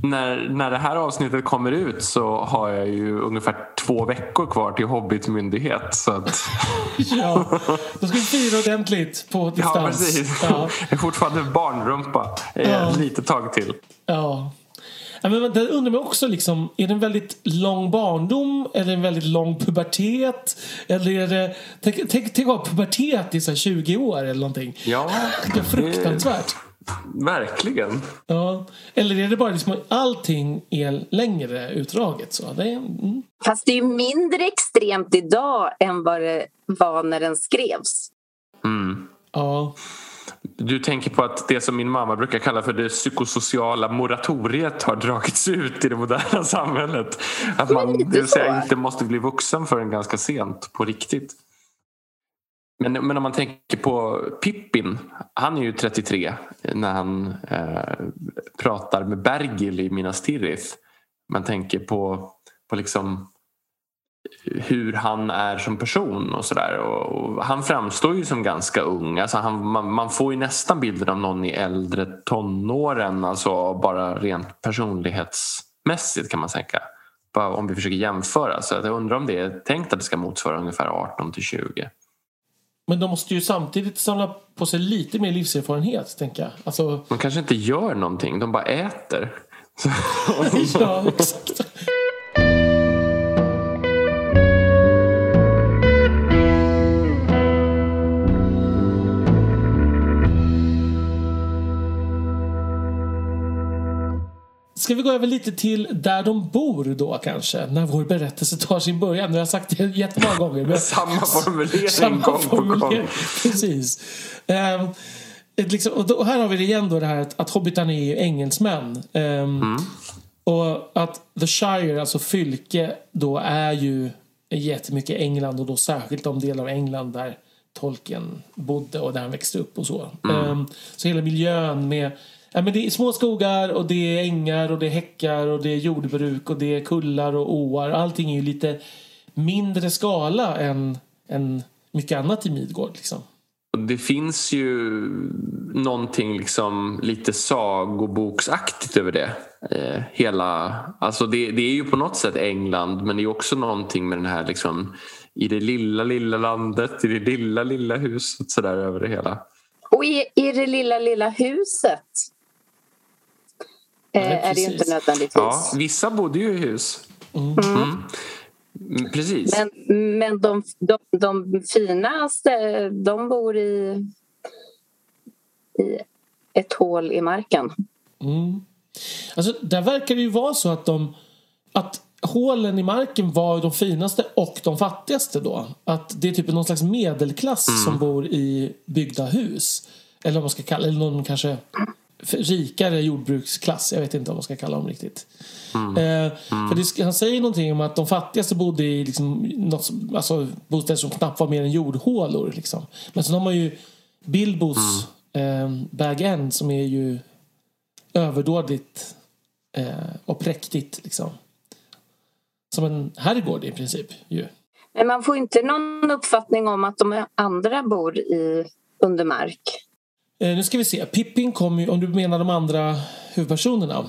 när, när det här avsnittet kommer ut så har jag ju ungefär två veckor kvar till Hobbitmyndighet. Så att... ja, då ska vi fira ordentligt på distans. Ja, precis. Ja. Jag är fortfarande barnrumpa ja. lite tag till. Ja. Ja, men det undrar mig också, liksom, är det en väldigt lång barndom eller en väldigt lång pubertet? Eller är det, tänk, tänk, tänk att ha pubertet i så 20 år eller någonting. Ja, det är fruktansvärt. Verkligen. Ja. Eller är det bara liksom allting är längre utdraget? Så? Det är, mm. Fast det är mindre extremt idag än vad det var när den skrevs. Mm. Ja. Du tänker på att det som min mamma brukar kalla för det psykosociala moratoriet har dragits ut i det moderna samhället. Att man det vill säga, inte måste bli vuxen förrän ganska sent på riktigt. Men, men om man tänker på Pippin, han är ju 33 när han eh, pratar med Bergil i Minas Tirith. Man tänker på, på liksom hur han är som person och sådär. Han framstår ju som ganska ung. Alltså han, man, man, får ju nästan bilden av någon i äldre tonåren, alltså bara rent personlighetsmässigt kan man tänka. Bara om vi försöker jämföra. Så jag undrar om det är tänkt att det ska motsvara ungefär 18 till 20. Men de måste ju samtidigt samla på sig lite mer livserfarenhet, tänker jag. Alltså... De kanske inte gör någonting, de bara äter. ja, exakt. Ska vi gå över lite till där de bor då kanske? När vår berättelse tar sin början. Nu har jag sagt det jättemånga gånger. Men... Samma formulering Samma gång formulering. på gång. Precis. Um, liksom, och då, här har vi det igen då det här att, att hobbitarna är ju engelsmän. Um, mm. Och att The Shire, alltså fylke, då är ju jättemycket England och då särskilt de delar av England där Tolkien bodde och där han växte upp och så. Mm. Um, så hela miljön med Ja, men det är små skogar och det är ängar och det är häckar och det är jordbruk och det är kullar och åar. Allting är ju lite mindre skala än, än mycket annat i Midgård. Liksom. Det finns ju någonting liksom lite sagoboksaktigt över det. Eh, hela, alltså det, det, är ju på något sätt England men det är också någonting med den här liksom, i det lilla, lilla landet, i det lilla, lilla huset sådär över det hela. Och i, i det lilla, lilla huset Nej, är det ju inte nödvändigtvis. Ja, vissa bodde ju i hus. Mm. Mm. mm. Precis. Men, men de, de, de finaste, de bor i, i ett hål i marken. Mm. Alltså, där verkar det ju vara så att de att hålen i marken var de finaste och de fattigaste då. Att det är typ någon slags medelklass mm. som bor i byggda hus. Eller vad man ska kalla eller någon kanske rikare jordbruksklass. Jag vet inte vad man ska kalla dem riktigt. Mm. Eh, mm. För det, han säger någonting om att de fattigaste bodde i liksom, något, alltså, bostäder som knappt var mer än jordhålor. Liksom. Men sen har man ju Bilbos mm. eh, Bag End som är ju överdådigt eh, och präktigt. Liksom. Som en herrgård i princip. Ju. Men man får inte någon uppfattning om att de andra bor i under mark. Eh, nu ska vi se. Pippin kommer ju, om du menar de andra huvudpersonerna.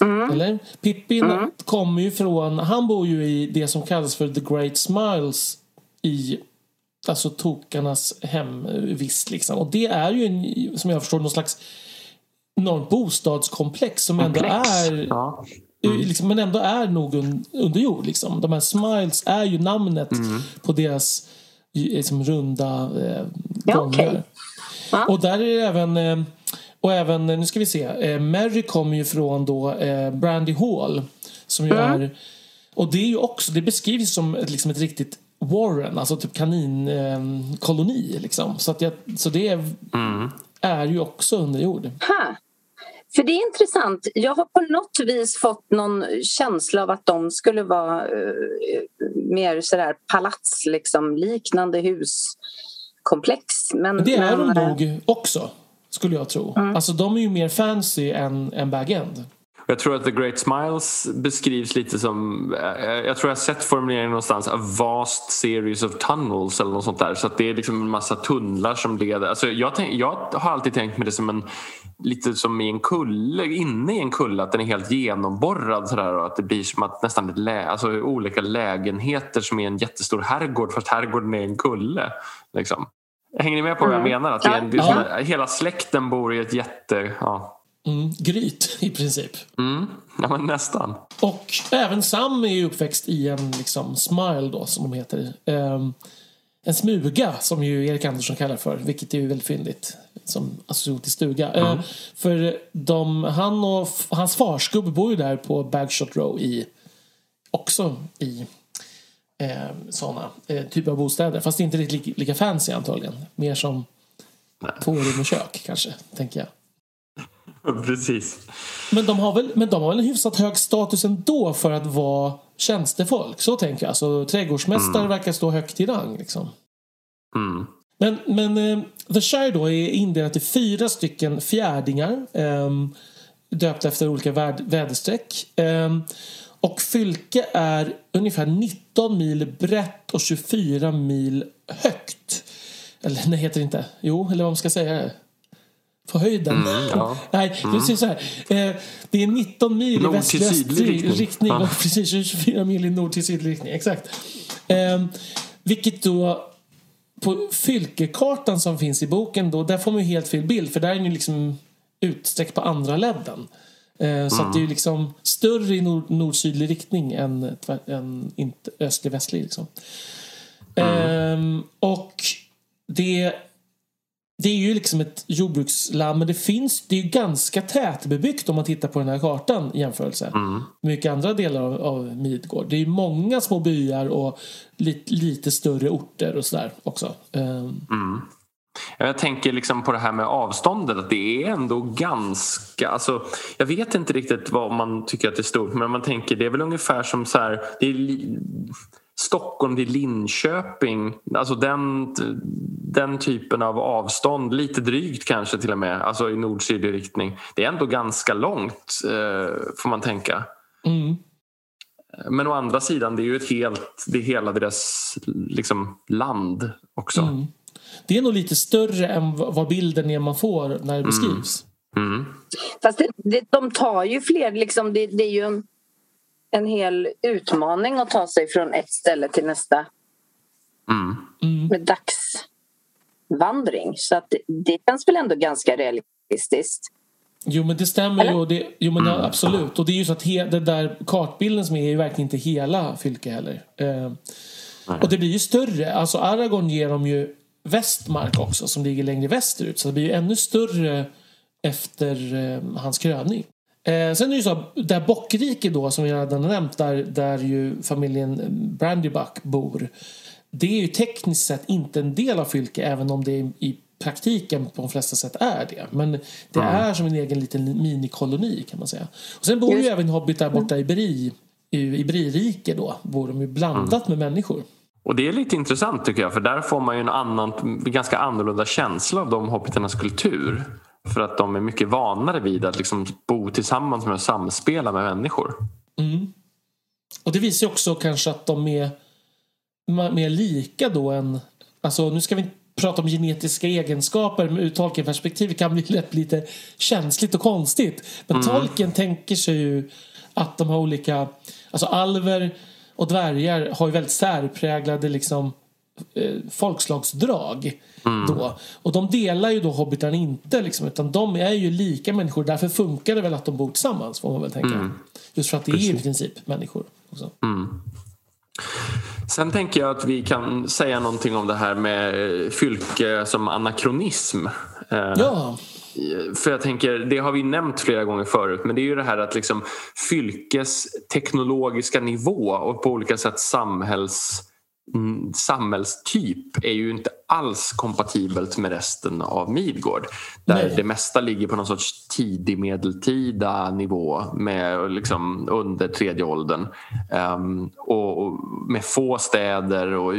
Mm. Eller? Pippin mm. kommer ju från, han bor ju i det som kallas för The Great Smiles i alltså tokarnas hemvist liksom. Och det är ju en, som jag förstår någon slags enormt bostadskomplex som Komplex. ändå är ja. Mm. Liksom, men ändå är nog un, under jord. Liksom. De här Smiles är ju namnet mm. på deras liksom, runda eh, ja. Okay. Och där är det även eh, och även, nu ska vi se, eh, Mary kommer ju från då eh, Brandy Hall. Som ju mm. är, och det är ju också, det beskrivs som ett, liksom ett riktigt Warren, alltså typ kaninkoloni. liksom. Så, att jag, så det är, är ju också under jord. Ha. För det är intressant. Jag har på något vis fått någon känsla av att de skulle vara uh, mer sådär palats, liksom, liknande huskomplex. Men, Det är men, de nog också, skulle jag tro. Alltså de är ju mer fancy än, än Bag-End. Jag tror att The Great Smiles beskrivs lite som, eh, jag tror jag har sett formuleringen någonstans, a vast series of tunnels eller något sånt där. Så att det är liksom en massa tunnlar som leder. Alltså jag, tänk, jag har alltid tänkt mig det som en, lite som i en kulle, inne i en kulle, att den är helt genomborrad sådär och att det blir som att nästan ett lä, alltså olika lägenheter som är en jättestor herrgård fast herrgården är en kulle. Liksom. Hänger ni med på vad jag menar? Att det är, en- det är som hela släkten bor i ett jätte... Ja, Mm, gryt i princip. mm, ja nästan. Och även Sam är ju uppväxt i en liksom, smile då, som de heter. Ehm, en smuga, som ju Erik Andersson kallar för, vilket är ju väldigt fyndigt som association till stuga. Ehm, för de, han och hans farsgubbe bor ju där på Bagshot Row i, också i eh, sådana eh, typer av bostäder. Fast inte riktigt lika, lika fancy antagligen. Mer som två rum och kök kanske, tänker jag. Precis. Men de, har väl, men de har väl en hyfsat hög status ändå för att vara tjänstefolk? Så tänker jag. Alltså, trädgårdsmästare verkar stå högt i rang. Liksom. Mm. Men, men eh, The Shire då är indelat i fyra stycken fjärdingar. Eh, döpta efter olika väd, väderstreck. Eh, och Fylke är ungefär 19 mil brett och 24 mil högt. Eller nej, heter det inte. Jo, eller vad man ska säga. På höjden. Mm, ja. Nej, det ser så här. Eh, det är 19 mil Nord i väst-väst riktning. riktning. Ja. och precis 24 mil i nord till sydlig riktning. Exakt. Eh, vilket då på fylkekartan som finns i boken då, där får man ju helt fel bild för där är den ju liksom utsträckt på andra ledden. Eh, så att det är ju liksom större i nord, nord-sydlig riktning än, än inte östlig-västlig. Liksom. Ehm, och det, det är ju liksom ett jordbruksland men det finns, det är ju ganska tätbebyggt om man tittar på den här kartan i jämförelse med mycket andra delar av, av Midgård. Det är ju många små byar och lite, lite större orter och sådär också. Ehm, Jag tänker liksom på det här med avståndet att det är ändå ganska, alltså, jag vet inte riktigt vad man tycker att det är stort men man tänker det är väl ungefär som så här, det är Stockholm till Linköping, alltså den, den typen av avstånd, lite drygt kanske till och med, alltså i nord-sydlig riktning. Det är ändå ganska långt eh, får man tänka. mm. Men å andra sidan, det är ju ett helt, det är hela deras liksom, land också. Mm. Det är nog lite större än vad vad bilden är man får när det beskrivs. Mm. Fast det, det, de tar ju fler, liksom, det, det är ju en, en hel utmaning att ta sig från ett ställe till nästa Mm. Mm. med dagsvandring. Så att det, det känns väl ändå ganska realistiskt. Jo men det stämmer ju. Eller? Och det, jo men ja, absolut. Och det är ju så att he, den där kartbilden som är är ju verkligen inte hela Fylke heller. Eh, och det blir ju större. Alltså Aragorn ger dem ju Västmark också som ligger längre västerut. Så det blir ju ännu större efter eh, hans kröning. Eh, sen är det ju så, där Bockrike då som vi redan nämnt där, där ju familjen Brandybuck bor. Det är ju tekniskt sett inte en del av Fylke även om det i praktiken på de flesta sätt är det. Men det är som en egen liten minikoloni kan man säga. Och sen bor ju även Hobbit där borta i Bri, i, i Bririke då. Bor de ju blandat med människor. Och det är lite intressant tycker jag för där får man ju en annan, ganska annorlunda känsla av de hobbiternas kultur. För att de är mycket vanare vid att liksom bo tillsammans med och samspela med människor. Mm. Och det visar ju också kanske att de är mer lika då än... Alltså nu ska vi inte prata om genetiska egenskaper men ur Tolkien-perspektiv kan bli lätt lite känsligt och konstigt. Men Tolkien tänker sig ju att de har olika... Alltså alver och dvärgar har ju väldigt särpräglade liksom eh, folkslagsdrag. Då. Och de delar ju då hobbitarna inte liksom, utan de är ju lika människor. Därför funkar det väl att de bor tillsammans får man väl tänka. Just för att det är i princip människor. Också. Sen tänker jag att vi kan säga någonting om det här med fylke som anakronism. Eh, Ja, För jag tänker, det har vi nämnt flera gånger förut men det är ju det här att liksom fylkes teknologiska nivå och på olika sätt samhälls mm, samhällstyp är ju inte alls kompatibelt med resten av Midgård. Där Nej. det mesta ligger på någon sorts tidig medeltida nivå med liksom under tredje åldern. Ehm, och, och med få städer och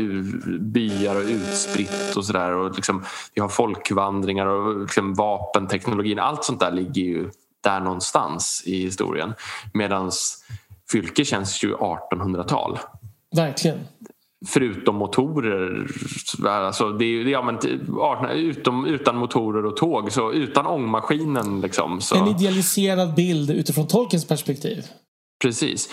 byar och utspritt och sådär. Och liksom, vi har folkvandringar och liksom vapenteknologin. Allt sånt där ligger ju där någonstans i historien. Medan Fylke känns ju 1800-tal Verkligen. Förutom motorer. Alltså det är, ja, men, t- 18 utom, utan motorer och tåg, så utan ångmaskinen. Liksom, så, En idealiserad bild utifrån Tolkiens perspektiv. Precis.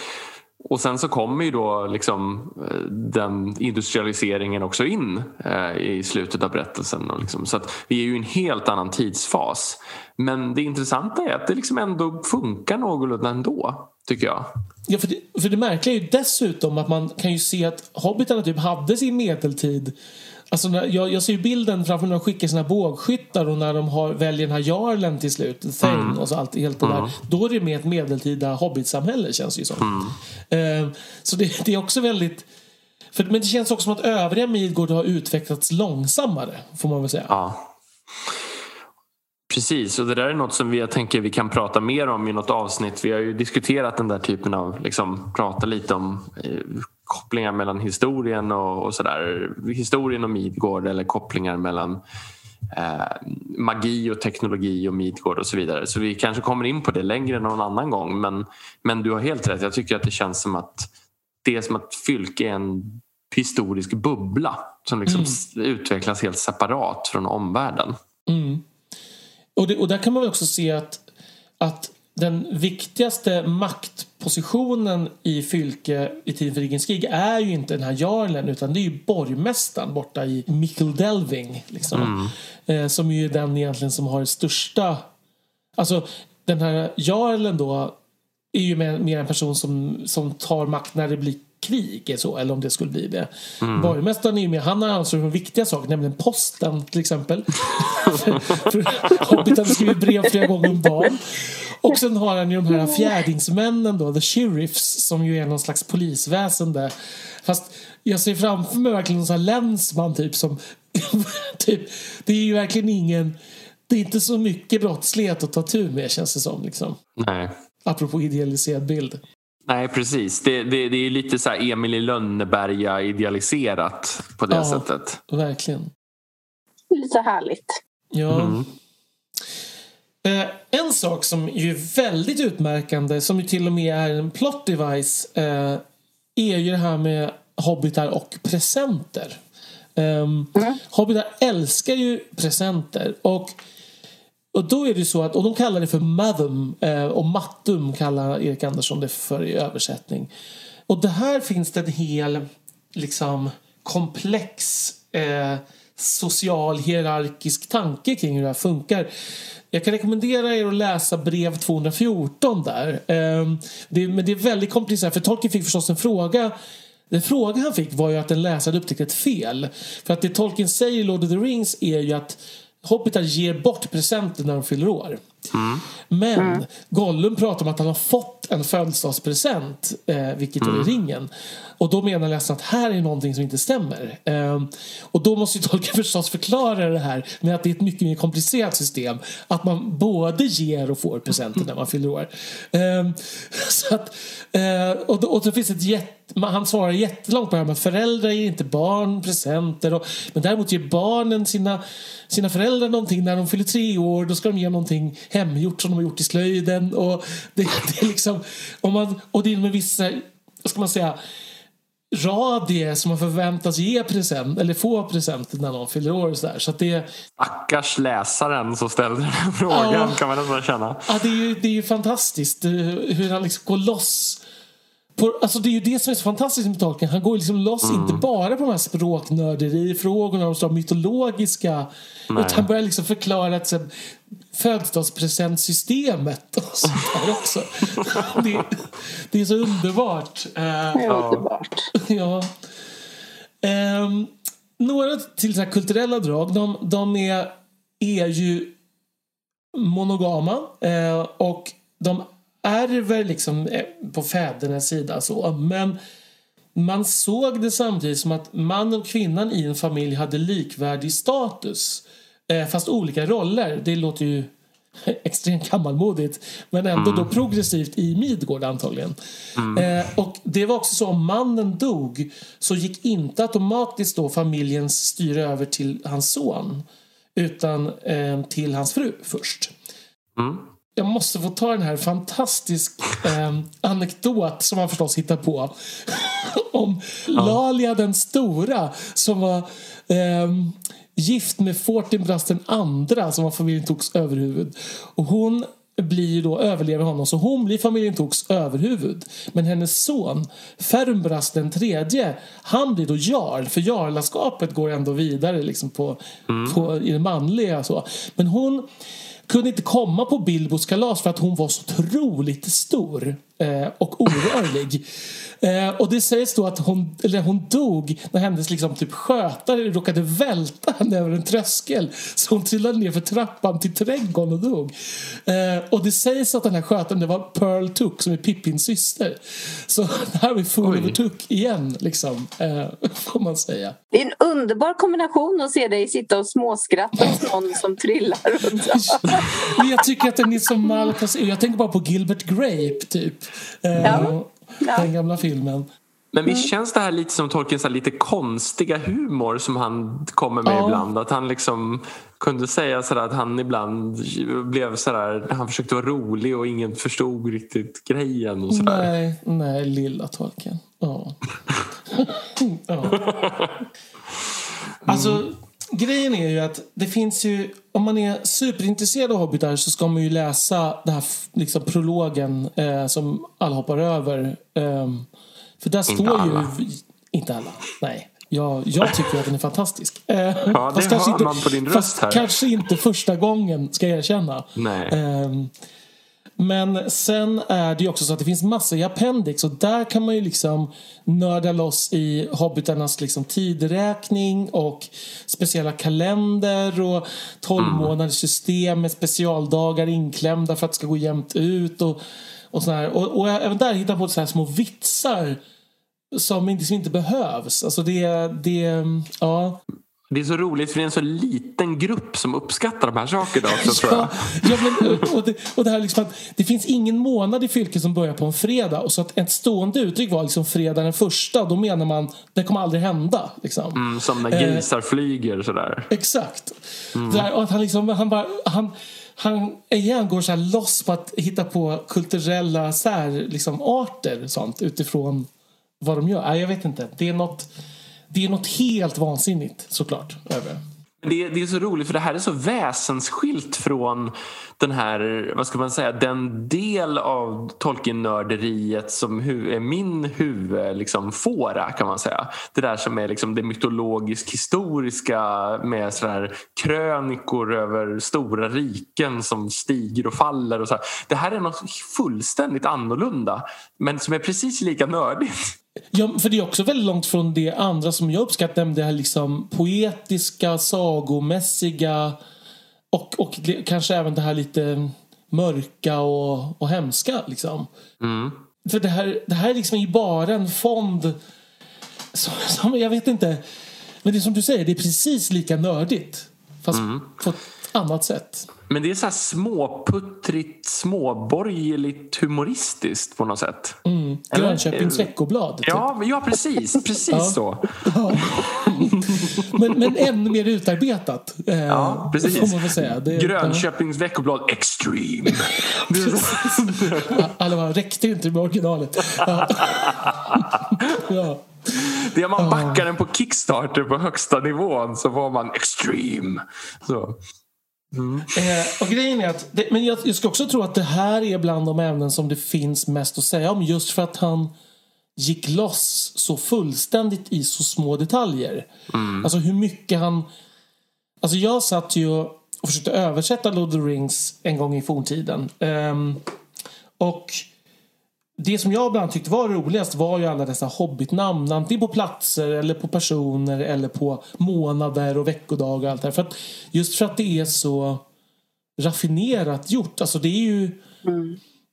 Och sen så kommer ju då liksom eh, den industrialiseringen också in eh, i slutet av berättelsen. Liksom, så att vi är ju i en helt annan tidsfas. Men det intressanta är att det liksom ändå funkar någorlunda ändå, tycker jag. Ja, för, det, för det märkliga är ju dessutom att man kan ju se att hobbitarna typ hade sin medeltid. Alltså när, jag, jag ser ju bilden framför när de skickar sina bågskyttar och när de har, väljer den här jarlen till slut, Thane och så allt, helt det där. Då är det med ett medeltida hobbitsamhälle känns det ju som. Eh, så det, det är också väldigt... För, men det känns också som att övriga Midgård har utvecklats långsammare, får man väl säga. Ja. Precis, och det där är något som vi, jag tänker vi kan prata mer om i något avsnitt. Vi har ju diskuterat den där typen av, liksom, prata lite om eh, kopplingar mellan historien och, och sådär. Historien och Midgård eller kopplingar mellan eh, magi och teknologi och Midgård och så vidare. Så vi kanske kommer in på det längre någon annan gång. Men, men du har helt rätt, jag tycker att det känns som att det är som att Fylke är en historisk bubbla som liksom s- utvecklas helt separat från omvärlden. Mm. Och, det, och där kan man också se att, att den viktigaste maktpositionen i Fylke i tiden för Rikens krig är ju inte den här jarlen utan det är ju borgmästaren borta i Mikkeldelving. Liksom. Eh, som ju är den egentligen som har det största... Alltså den här jarlen då är ju mer, mer en person som, som tar makt när det blir krig, så, eller om det skulle bli det. Borgmästaren är ju med, han har ansvar för viktiga saker, nämligen posten till exempel. Hobbiten skriver brev flera gånger om dagen. Och sen har han ju de här fjärdingsmännen då, the sheriffs, som ju är någon slags polisväsende. Fast jag ser framför mig verkligen någon sån här länsman typ som... typ, det är ju verkligen ingen... Det är inte så mycket brottslighet att ta tur med känns det som. Liksom. Nej. Apropå idealiserad bild. Nej, precis. Det, det, det är lite så här Emil i Lönneberga idealiserat på det Ja. sättet. Verkligen. Lite härligt. Ja. Mm. Eh, en sak som ju är väldigt utmärkande, som ju till och med är en plot device, eh, är ju det här med hobbitar och presenter. Um, Hobbitar älskar ju presenter. Och, och då är det så att, och de kallar det för madum eh, och mattum kallar Erik Andersson det för i översättning. Och det här finns det en hel liksom komplex eh, social hierarkisk tanke kring hur det här funkar. Jag kan rekommendera er att läsa brev 214 där. Eh, det, men det är väldigt komplicerat för Tolkien fick förstås en fråga den fråga han fick var ju att en läsare upptäckte ett fel. För att det Tolkien säger i Lord of the Rings är ju att hobbitar ger bort presenter när de fyller år. Men Gollum pratar om att han har fått en födelsedagspresent, eh, vilket är ringen. Och då menar läsaren att här är någonting som inte stämmer. Eh, och då måste ju Tolkien förstås förklara det här med att det är ett mycket mer komplicerat system. Att man både ger och får presenter när man fyller år. Eh, så att, eh, och, då, och då finns ett jätte han svarar jättelångt på det här med föräldrar ger inte barn presenter. Och, men däremot ger barnen sina, sina föräldrar någonting när de fyller tre år. Då ska de ge någonting hemgjort som de har gjort i slöjden. Och det, det är liksom, om man, och det är med vissa, ska man säga, radie som man förväntas ge present eller få presenter när någon fyller år. Och så där. Så det, Stackars läsaren som ställde den frågan Ja. kan man nästan känna. Ja, det är ju, det är ju fantastiskt eh, hur han liksom går loss. På, alltså det är ju det som är så fantastiskt med Tolkien. Han går liksom loss inte bara på de här språknörderifrågorna och de mytologiska. Utan han börjar liksom förklara att födelsedagspresentsystemet och sånt där också. det, det är så underbart. Eh, Det är underbart. ja. Ehm, några till så här kulturella drag. De, de är, är ju monogama eh, och de ärver liksom eh, på fädernas sida så. Men man såg det samtidigt som att man och kvinnan i en familj hade likvärdig status. Eh, fast olika roller. Det låter ju extremt gammalmodigt men ändå då progressivt i Midgård antagligen. Eh, och det var också så om mannen dog så gick inte automatiskt då familjens styre över till hans son utan eh, till hans fru först. Jag måste få ta den här fantastisk eh, anekdot som man förstås hittar på om Lalia den stora som var eh, gift med Fortinbras den andra som var familjen Toks överhuvud. Och hon blir då överlever honom så hon blir familjen Toks överhuvud. Men hennes son Fermbras den tredje han blir då jarl för jarlaskapet går ändå vidare liksom på, på, i det manliga. Så. Men hon kunde inte komma på Bilbos kalas för att hon var så otroligt stor eh, och orörlig. Eh, och det sägs då att hon, eller hon dog när hennes liksom, typ, skötare råkade välta henne över en tröskel. Så hon trillade ner för trappan till trädgården och dog. Eh, och det sägs att den här skötaren det var Pearl Took som är Pippins syster. Så här var Fool Oj. over Took igen, liksom, eh, får man säga. Det är en underbar kombination att se dig sitta och småskratta åt någon som trillar runt. Men jag tycker att den är så malplacerad. Jag tänker bara på Gilbert Grape, typ. Eh, Ja. Ja. Den gamla filmen. Men visst känns det här lite som Tolkiens lite konstiga humor som han kommer med Ja. ibland? Att han liksom kunde säga sådär att han ibland blev sådär, han försökte vara rolig och ingen förstod riktigt grejen och sådär. Nej, nej, lilla Tolkien. Ja. ja. Alltså, grejen är ju att det finns ju... Om man är superintresserad av hobbitar så ska man ju läsa den här liksom, prologen eh, som alla hoppar över. Ehm, för där står alla. ju... Inte alla, nej. Jag, jag tycker att den är fantastisk. Eh, Ja, det fast hör man på din röst här. kanske inte första gången, ska jag erkänna. Nej. Ehm, men sen är det ju också så att det finns massor i appendix och där kan man ju liksom nörda loss i hobbitarnas liksom tideräkning och speciella kalender och 12 månaders system med specialdagar inklämda för att det ska gå jämnt ut och, och sådär. Och, och även där hittar man på så här små vitsar som inte, som inte behövs. Alltså det, det, ja. Det är så roligt för det är en så liten grupp som uppskattar de här sakerna också. Ja, ja, men, och, det, och det här liksom att det finns ingen månad i fylke som börjar på en fredag. Och så att ett stående uttryck var liksom fredag den första. Då menar man det kommer aldrig hända. Liksom. Mm, som när grisar flyger sådär. Exakt. Det här, och att han liksom, han bara, han, han igen går så här loss på att hitta på kulturella sär, liksom, arter sånt utifrån vad de gör. Nej, jag vet inte. Det är något, det är något helt vansinnigt såklart över det. Det, det är så roligt för det här är så väsensskilt från den här, vad ska man säga, den del av Tolkien-nörderiet som hu, är min huvudfåra liksom, fåra kan man säga. Det där som är liksom det mytologisk-historiska med sådär krönikor över stora riken som stiger och faller. Och så här. Det här är något fullständigt annorlunda men som är precis lika nördigt. Ja, för det är också väldigt långt från det andra som jag uppskattar, det här liksom poetiska, sagomässiga och, och kanske även det här lite mörka och, och hemska. Liksom. För det här, det här är liksom ju bara en fond som, som, jag vet inte, men det är som du säger, det är precis lika nördigt. Fast på ett annat sätt. Men det är så här småputtrigt, småborgerligt humoristiskt på något sätt. Eller? Grönköpings veckoblad. Typ. Ja, ja precis. Precis Ja. så. Men, men ännu mer utarbetat. Eh, Ja, precis. Man säga. Det, Grönköpings veckoblad Extreme. Ja, Alla bara, räckte inte med originalet. Ja. ja. Det man backar den på Kickstarter på högsta nivån så får man Extreme. Så. Eh, och grejen är att, det, men jag, jag ska också tro att det här är bland de ämnen som det finns mest att säga om just för att han gick loss så fullständigt i så små detaljer. Alltså hur mycket han... Alltså jag satt ju och försökte översätta Lord of the Rings en gång i forntiden. Ehm, och det som jag ibland tyckte var roligast var ju alla dessa hobbitnamn. Antingen på platser eller på personer eller på månader och veckodagar och allt det här. För att, just för att det är så raffinerat gjort. Alltså det är ju...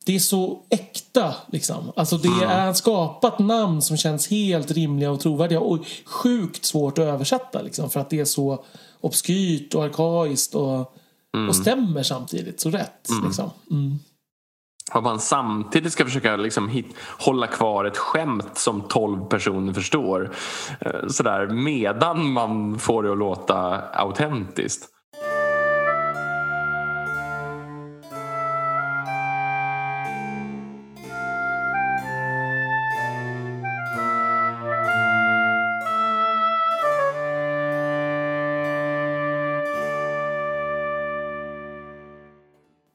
det är så äkta. Liksom. Alltså det Mm. är skapat namn som känns helt rimliga och trovärdiga och sjukt svårt att översätta liksom, för att det är så obskyrt och arkaiskt och, Mm. och stämmer samtidigt så rätt. Liksom. Att man samtidigt ska försöka liksom hit, hålla kvar ett skämt som 12 personer förstår eh, sådär, medan man får det att låta autentiskt.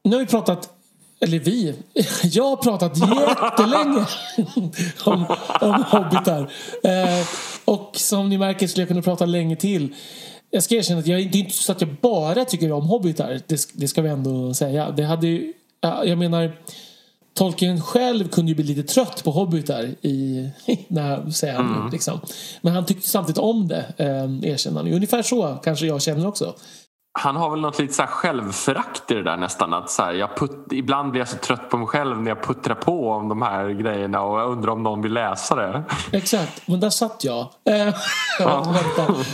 Nu har vi pratat, eller vi, jag har pratat jättelänge om, om hobbitar. Eh, och som ni märker skulle jag kunna prata länge till. Jag ska erkänna att jag, det är inte så att jag bara tycker om hobbitar. Det, det ska vi ändå säga. Det hade ju, ja, jag menar, Tolkien själv kunde ju bli lite trött på hobbitar i, när, säger han, liksom. Men han tyckte samtidigt om det, eh, erkänner han. Ungefär så kanske jag känner också. Han har väl något lite så här självförakt i det där nästan. Att så här, jag putt, ibland blir jag så trött på mig själv när jag puttrar på om de här grejerna och jag undrar om någon vill läsa det. Exakt, men där satt jag. Eh, och väntade.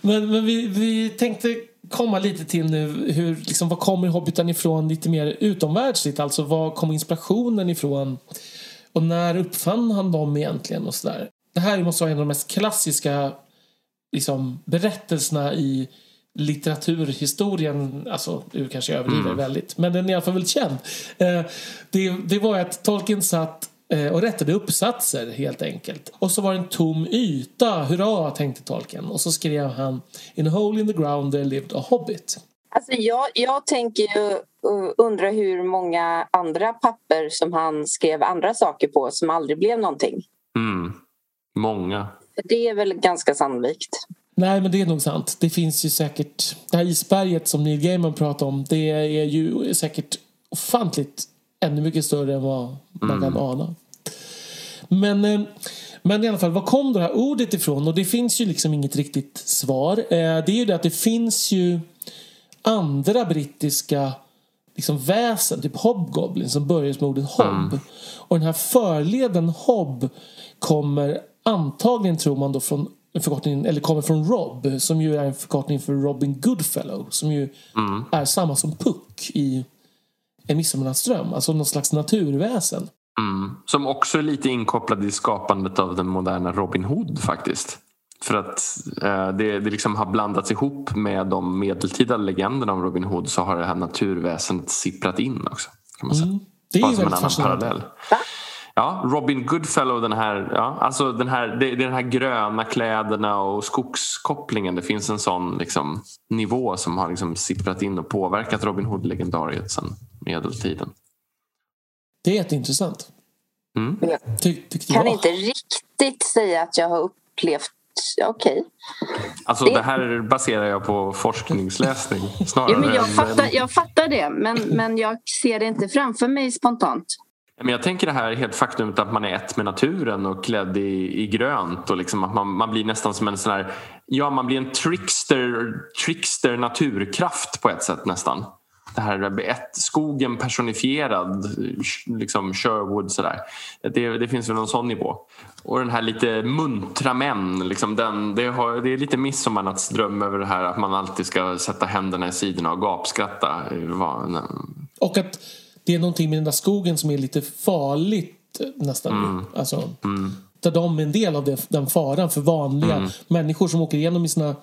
men men vi, vi tänkte komma lite till nu hur, liksom, var kommer Hobbiten ifrån lite mer utomvärldsligt? Alltså var kommer inspirationen ifrån? Och när uppfann han dem egentligen? och så där. Det här måste vara en av de mest klassiska liksom, berättelserna i litteraturhistorien, alltså nu kanske jag överdriver väldigt, men den är i alla fall väldigt känd. Eh, det, det var att Tolkien satt eh, och rättade uppsatser helt enkelt. Och så var det en tom yta, hurra tänkte Tolkien. Och så skrev han In a hole in the ground there lived a hobbit. Alltså jag, jag tänker ju uh, undra hur många andra papper som han skrev andra saker på som aldrig blev någonting. Mm. Många. Det är väl ganska sannolikt. Nej, men det är nog sant. Det finns ju säkert... Det här isberget som Neil Gaiman pratar om, det är ju säkert ofantligt ännu mycket större än vad man kan ana. Men, eh, men i alla fall, var kom det här ordet ifrån? Och det finns ju liksom inget riktigt svar. Eh, Det är ju det att det finns ju andra brittiska liksom väsen, typ hobgoblin som börjar med ordet hob. Och den här förleden hob kommer antagligen, tror man då, från en förkortning, eller kommer från Rob som ju är en förkortning för Robin Goodfellow som ju är samma som Puck i En midsommarnattsdröm, alltså någon slags naturväsen. Mm. Som också är lite inkopplad i skapandet av den moderna Robin Hood faktiskt. För att eh, det, det liksom har blandats ihop med de medeltida legenderna om Robin Hood så har det här naturväsendet sipprat in också. Kan man säga. Mm. Det är Bara ju som en annan parallell. Ja, Robin Goodfellow, den här, ja, alltså den här, det, det är den här gröna kläderna och skogskopplingen. Det finns en sån liksom, nivå som har liksom sipprat in och påverkat Robin Hood-legendariet sedan medeltiden. Det är jätteintressant. Mm. Ty, tyckte Kan jag. inte riktigt säga att jag har upplevt... Okej. Alltså Det- det här baserar jag på forskningsläsning snarare Ja, men jag, än- fattar, jag fattar det, men, men jag ser det inte framför mig spontant. Men jag tänker det här helt faktumet att man är ett med naturen och klädd i, i grönt och liksom att man, man blir nästan som en sån här, ja man blir en trickster, trickster naturkraft på ett sätt nästan. Det här ett, skogen personifierad, liksom Sherwood sådär. Det, det finns väl någon sån nivå. Och den här lite muntra män, liksom den, det, har, det är lite midsommarnattsdröm över det här att man alltid ska sätta händerna i sidorna och gapskratta. Och att det är någonting med den där skogen som är lite farligt nästan. Mm. Alltså, Där de är en del av det, den faran för vanliga Mm. människor som åker igenom i sina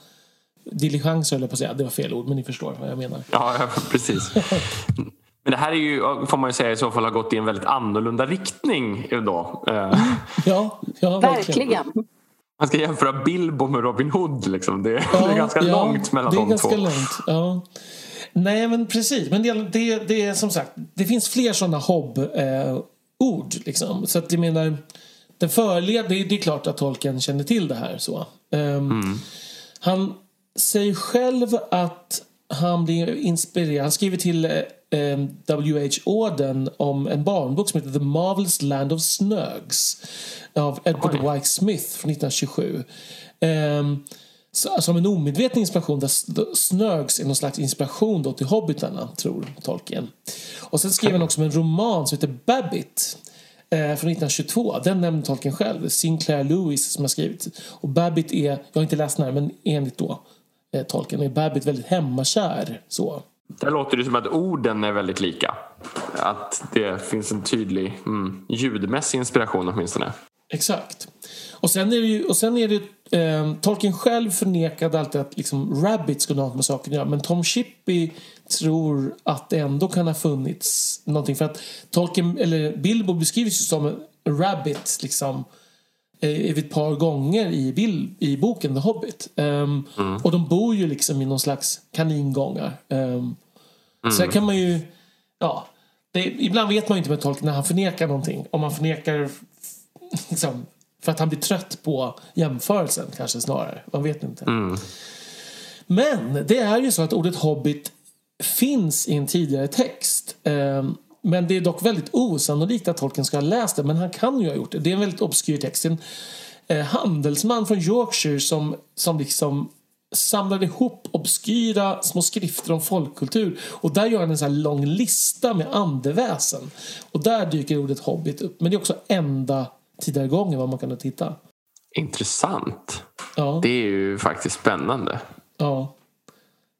diligenser, eller på att säga. Det var fel ord, men ni förstår vad jag menar. Ja, ja, precis. Men det här är ju, får man ju säga, i så fall har gått i en väldigt annorlunda riktning. Då. Eh, Ja, ja verkligen. Verkligen. Man ska jämföra Bilbo med Robin Hood. Liksom. Det, Ja, det är ganska ja, långt mellan det är de ganska två. långt. Ja. Nej, men precis. Men det, det, det är som sagt, det finns fler sådana hobb-ord. liksom. Så att jag menar, den förled, det, är- det är klart att tolken känner till det här. så. Ehm, Han säger själv att han blir inspirerad. Han skriver till eh, W.H. Auden om en barnbok som heter The Marvelous Land of Snugs av Edward Oj. White Smith från 1927. Ehm, Alltså, som en omedveten inspiration där Snögs är någon slags inspiration då till hobbitarna, tror Tolkien. Och sen skrev han också en roman som heter Babbit eh, från 1922. Den nämnde Tolkien själv. Sinclair Lewis som har skrivit. Och Babbit är, jag har inte läst den här, men enligt då eh, Tolkien är Babbit väldigt hemmakär. Så. Där låter det som att orden är väldigt lika. Att det finns en tydlig mm, ljudmässig inspiration åtminstone. Exakt. Och sen är det ju, och sen är det, eh, Tolkien själv förnekade alltid att liksom, Rabbit skulle ha något med saken att göra. Men Tom Shippey tror att det ändå kan ha funnits någonting. För att Tolkien, eller Bilbo beskrivs ju som en rabbit liksom eh, ett par gånger i, Bill, i boken The Hobbit. Um, mm. Och de bor ju liksom i någon slags kaningångar. Um, mm. Sen kan man ju... Ja, det, ibland vet man ju inte med Tolkien när han förnekar någonting. Om man förnekar liksom, för att han blir trött på jämförelsen kanske snarare. Man vet inte. Mm. Men det är ju så att ordet hobbit finns i en tidigare text. Um, men det är dock väldigt osannolikt att Tolkien ska ha läst det. Men han kan ju ha gjort det. Det är en väldigt obskyr text. En eh, handelsman från Yorkshire som, som liksom samlade ihop obskyra små skrifter om folkkultur. Och där gör han en sån här lång lista med andeväsen. Och där dyker ordet hobbit upp. Men det är också enda tidigare gången vad man kan titta. Intressant. Ja. Det är ju faktiskt spännande. Ja.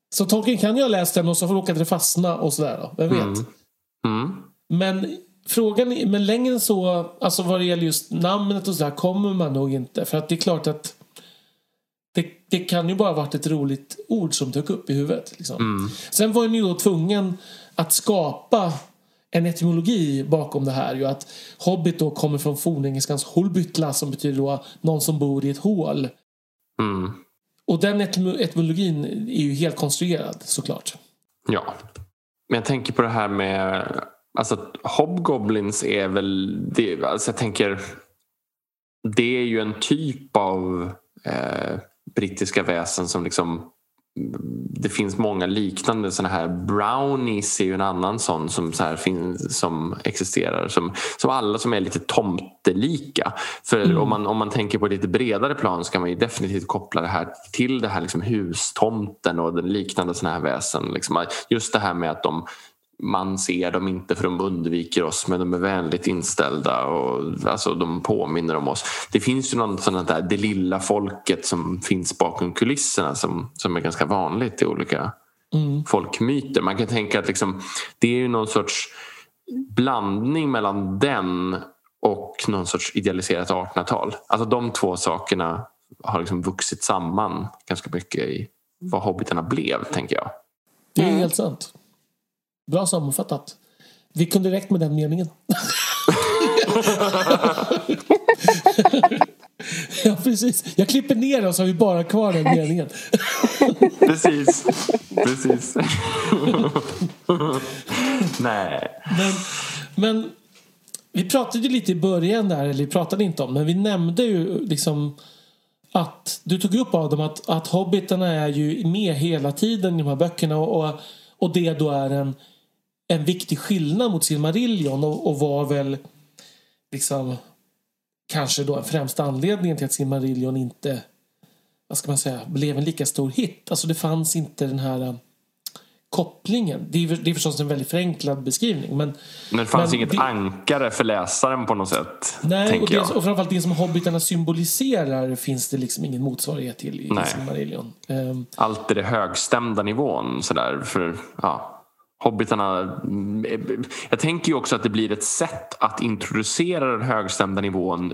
Så Tolkien kan ju ha läst den och så råkade det fastna och sådär då. Vem vet? Mm. Mm. Men frågan är, men längre än så, alltså vad det gäller just namnet och sådär kommer man nog inte. För att det är klart att det, det kan ju bara varit ett roligt ord som dök upp i huvudet. Liksom. Mm. Sen var ni då tvungen att skapa en etymologi bakom det här. Ju att hobbit då kommer från fornengelskans holbytla som betyder då någon som bor i ett hål. Mm. Och den etymologin är ju helt konstruerad såklart. Ja. Men jag tänker på det här med Alltså Hobgoblins är väl det, alltså jag tänker Det är ju en typ av eh, brittiska väsen som liksom det finns många liknande sådana här brownies är ju en annan sån som, så här finns, som existerar som, som alla som är lite tomtelika. För mm. om, man, om man tänker på ett lite bredare plan så kan man ju definitivt koppla det här till det här liksom hustomten och den liknande sådana här väsen. Liksom. Just det här med att de man ser dem inte för de undviker oss men de är vänligt inställda och alltså, de påminner om oss. Det finns ju något sånt där det lilla folket som finns bakom kulisserna som, som är ganska vanligt i olika mm. folkmyter. Man kan tänka att liksom, det är ju någon sorts blandning mellan den och någon sorts idealiserat 1800-tal. Alltså de två sakerna har liksom vuxit samman ganska mycket i vad hobbitarna blev, tänker jag. Det är helt sant. Bra sammanfattat. Vi kunde räckt med den meningen. ja, precis. Jag klipper ner och så har vi bara kvar den meningen. precis. Precis. Nej. Men, men vi pratade ju lite i början där, eller vi pratade inte om, men vi nämnde ju liksom att du tog upp Adam att, att hobbitarna är ju med hela tiden i de här böckerna och, och, och det då är en en viktig skillnad mot Silmarillion och, och var väl liksom kanske då en främsta anledningen till att Silmarillion inte vad ska man säga, blev en lika stor hit. Alltså det fanns inte den här um, kopplingen. Det är, det är förstås en väldigt förenklad beskrivning. Men, men det fanns men inget det, ankare för läsaren på något sätt. Nej, och, det, och framförallt det som hobbitarna symboliserar finns det liksom ingen motsvarighet till i Silmarillion. Um, Allt är det högstämda nivån sådär. För, ja hobbitarna... Mm, jag tänker ju också att det blir ett sätt att introducera den högstämda nivån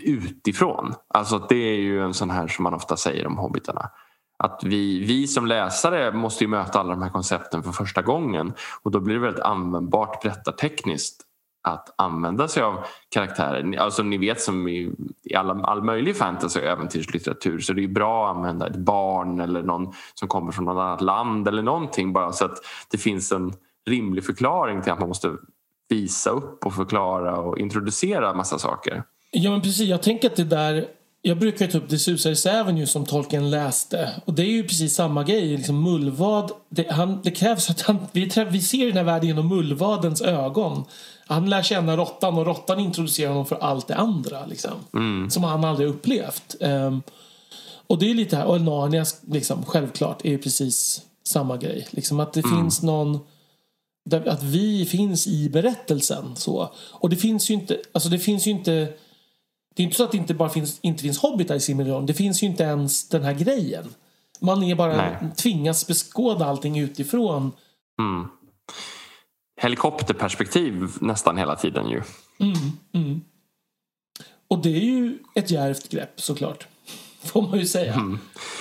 utifrån. Alltså det är ju en sån här som man ofta säger om hobbitarna. Att vi, vi som läsare måste ju möta alla de här koncepten för första gången och då blir det väldigt användbart berättartekniskt att använda sig av karaktärer. Alltså ni vet som i, i alla, all möjlig fantasy och äventyrslitteratur så det är bra att använda ett barn eller någon som kommer från något annat land eller någonting bara så att det finns en rimlig förklaring till att man måste visa upp och förklara och introducera massa saker. Ja men precis, jag tänker att det där jag brukar ta upp i säven ju som tolken läste. Och det är ju precis samma grej. Liksom mullvad, det, han, det krävs att han, vi, vi ser den här världen genom mullvadens ögon. Han lär känna råttan och råttan introducerar honom för allt det andra. Liksom, mm. Som han aldrig upplevt. Um, och det är lite här, och Narnia liksom, självklart är ju precis samma grej. Liksom att det finns någon att vi finns i berättelsen. Så. Och det finns ju inte, alltså det finns ju inte det är inte så att det inte bara finns, inte finns hobbitar i Silmarillion. Det finns ju inte ens den här grejen. Man är bara Nej. tvingas beskåda allting utifrån. Mm. Helikopterperspektiv nästan hela tiden ju. Och det är ju ett djärvt grepp såklart. Får man ju säga. Mm.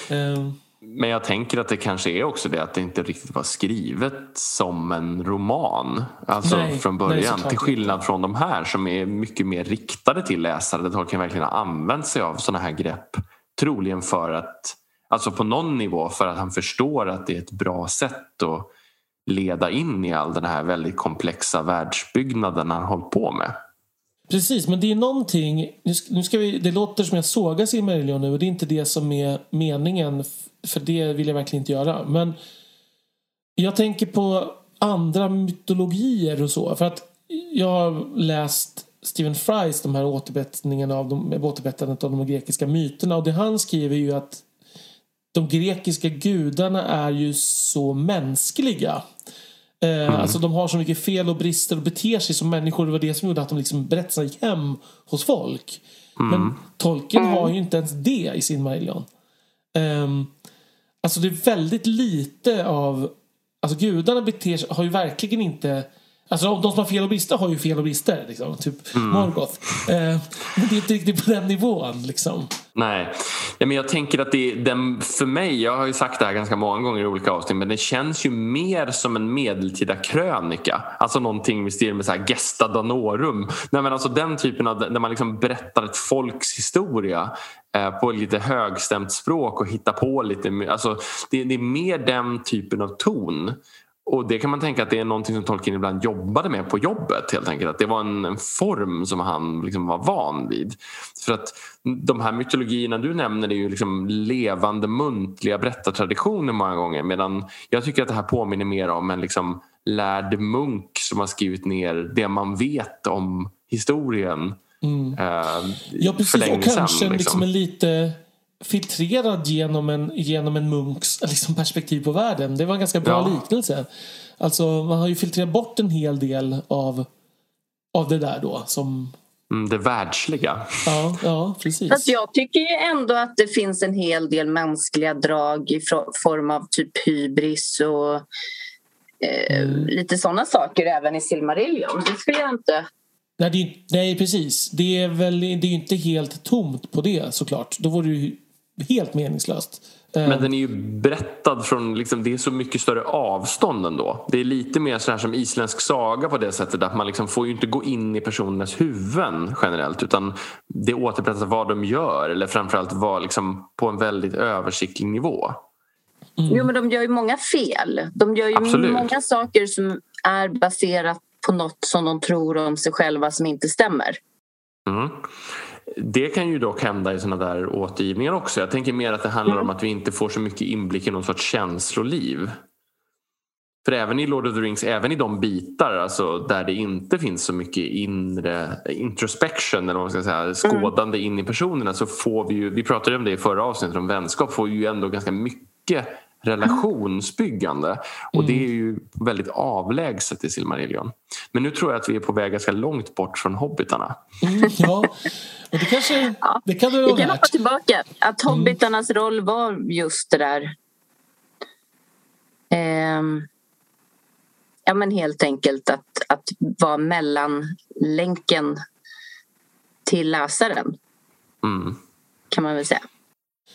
Eh, Men jag tänker att det kanske är också det att det inte riktigt var skrivet som en roman. Alltså Nej, från nej, början. såklart till skillnad från de här som är mycket mer riktade till läsare. Där Tolkien verkligen har använt sig av sådana här grepp. Troligen för att, alltså på någon nivå för att han förstår att det är ett bra sätt att leda in i all den här väldigt komplexa världsbyggnaden han hållit på med. Precis, men det är någonting... Nu ska, nu ska vi, det låter som jag sågar Silmarillion nu och det är inte det som är meningen. För det vill jag verkligen inte göra. Men jag tänker på andra mytologier och så. För att jag har läst Stephen Frys de här återberättningarna av de, återberättandet av de grekiska myterna. Och det han skriver är ju att de grekiska gudarna är ju så mänskliga. Eh, Alltså de har så mycket fel och brister och beter sig som människor. Det var det som gjorde att de liksom berättelserna gick hem hos folk. Men Tolkien har ju inte ens det i sin Marillion. Um, alltså det är väldigt lite av... Alltså gudarna beter sig, har ju verkligen inte... Alltså de som har fel och brister har ju fel och brister. Liksom, typ Morgoth. Eh, men det är inte riktigt på den nivån. Liksom. Nej. Nej, men jag tänker att det den, för mig, jag har ju sagt det här ganska många gånger i olika avsnitt, men det känns ju mer som en medeltida krönika. Alltså någonting i stil med så här Gesta Danorum. Nej, men alltså den typen av, där man liksom berättar ett folks historia eh, på lite högstämt språk och hittar på lite. Alltså, det, det är mer den typen av ton. Och det kan man tänka att det är någonting som Tolkien ibland jobbade med på jobbet helt enkelt. Att det var en, en form som han liksom var van vid. För att de här mytologierna du nämner är ju liksom levande muntliga berättartraditioner många gånger. Medan jag tycker att det här påminner mer om en liksom lärd munk som har skrivit ner det man vet om historien. Eh, Ja, precis. Och kanske sedan, liksom. en lite filtrerad genom en, genom en munks liksom, perspektiv på världen. Det var en ganska bra Ja. liknelse. Alltså, man har ju filtrerat bort en hel del av, av det där då. Som, Mm, det världsliga. ja, ja, precis. Fast jag tycker ju ändå att det finns en hel del mänskliga drag i form av typ hybris och eh, lite sådana saker även i Silmarillion. Det skulle jag inte... Nej, det, är- nej, precis. Det är väl det är ju inte helt tomt på det såklart. Då vore det ju helt meningslöst. Eh, Men den är ju berättad från, liksom, det är så mycket större avstånd ändå. Det är lite mer så här som isländsk saga på det sättet att man liksom får ju inte gå in i personernas huvuden generellt utan det återberättas vad de gör eller framförallt vad, liksom, på en väldigt översiktlig nivå. Jo, men de gör ju många fel. De gör ju Absolut. många saker som är baserat på något som de tror om sig själva som inte stämmer. Mm. Det kan ju dock hända i sådana där återgivningar också. Jag tänker mer att det handlar om att vi inte får så mycket inblick i någon sorts känsloliv. För även i Lord of the Rings, även i de bitar alltså, där det inte finns så mycket inre introspection eller vad man ska säga, skådande in i personerna så får vi ju, vi pratade om det i förra avsnittet om vänskap, får ju ändå ganska mycket relationsbyggande och det är ju väldigt avlägset i Silmarillion. Men nu tror jag att vi är på väg ganska långt bort från hobbitarna. mm, ja, och det kanske... Det kan det Vi kan hoppa tillbaka. Att hobbitarnas roll var just det där... Ehm, ja, men helt enkelt att, att vara mellanlänken till läsaren, Mm. kan man väl säga.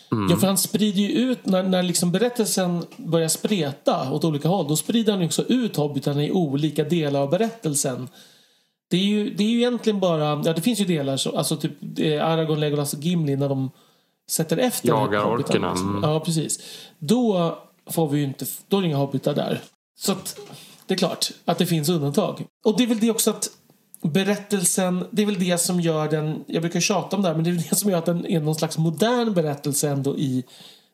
Ja, för han sprider ju ut, när, när liksom berättelsen börjar spreta åt olika håll, då sprider han ju också ut hobbitarna i olika delar av berättelsen. Det är ju, det är ju egentligen bara, ja det finns ju delar, så, alltså typ eh, Aragorn, Legolas och Gimli när de sätter efter Jagar orkerna, liksom. mm. Ja, precis. Då får vi ju inte, då är det inga hobbitar där. Så att, det är klart att det finns undantag. Och det är väl det också att berättelsen, det är väl det som gör den, jag brukar tjata om det här, men det är väl det som gör att den är någon slags modern berättelse ändå i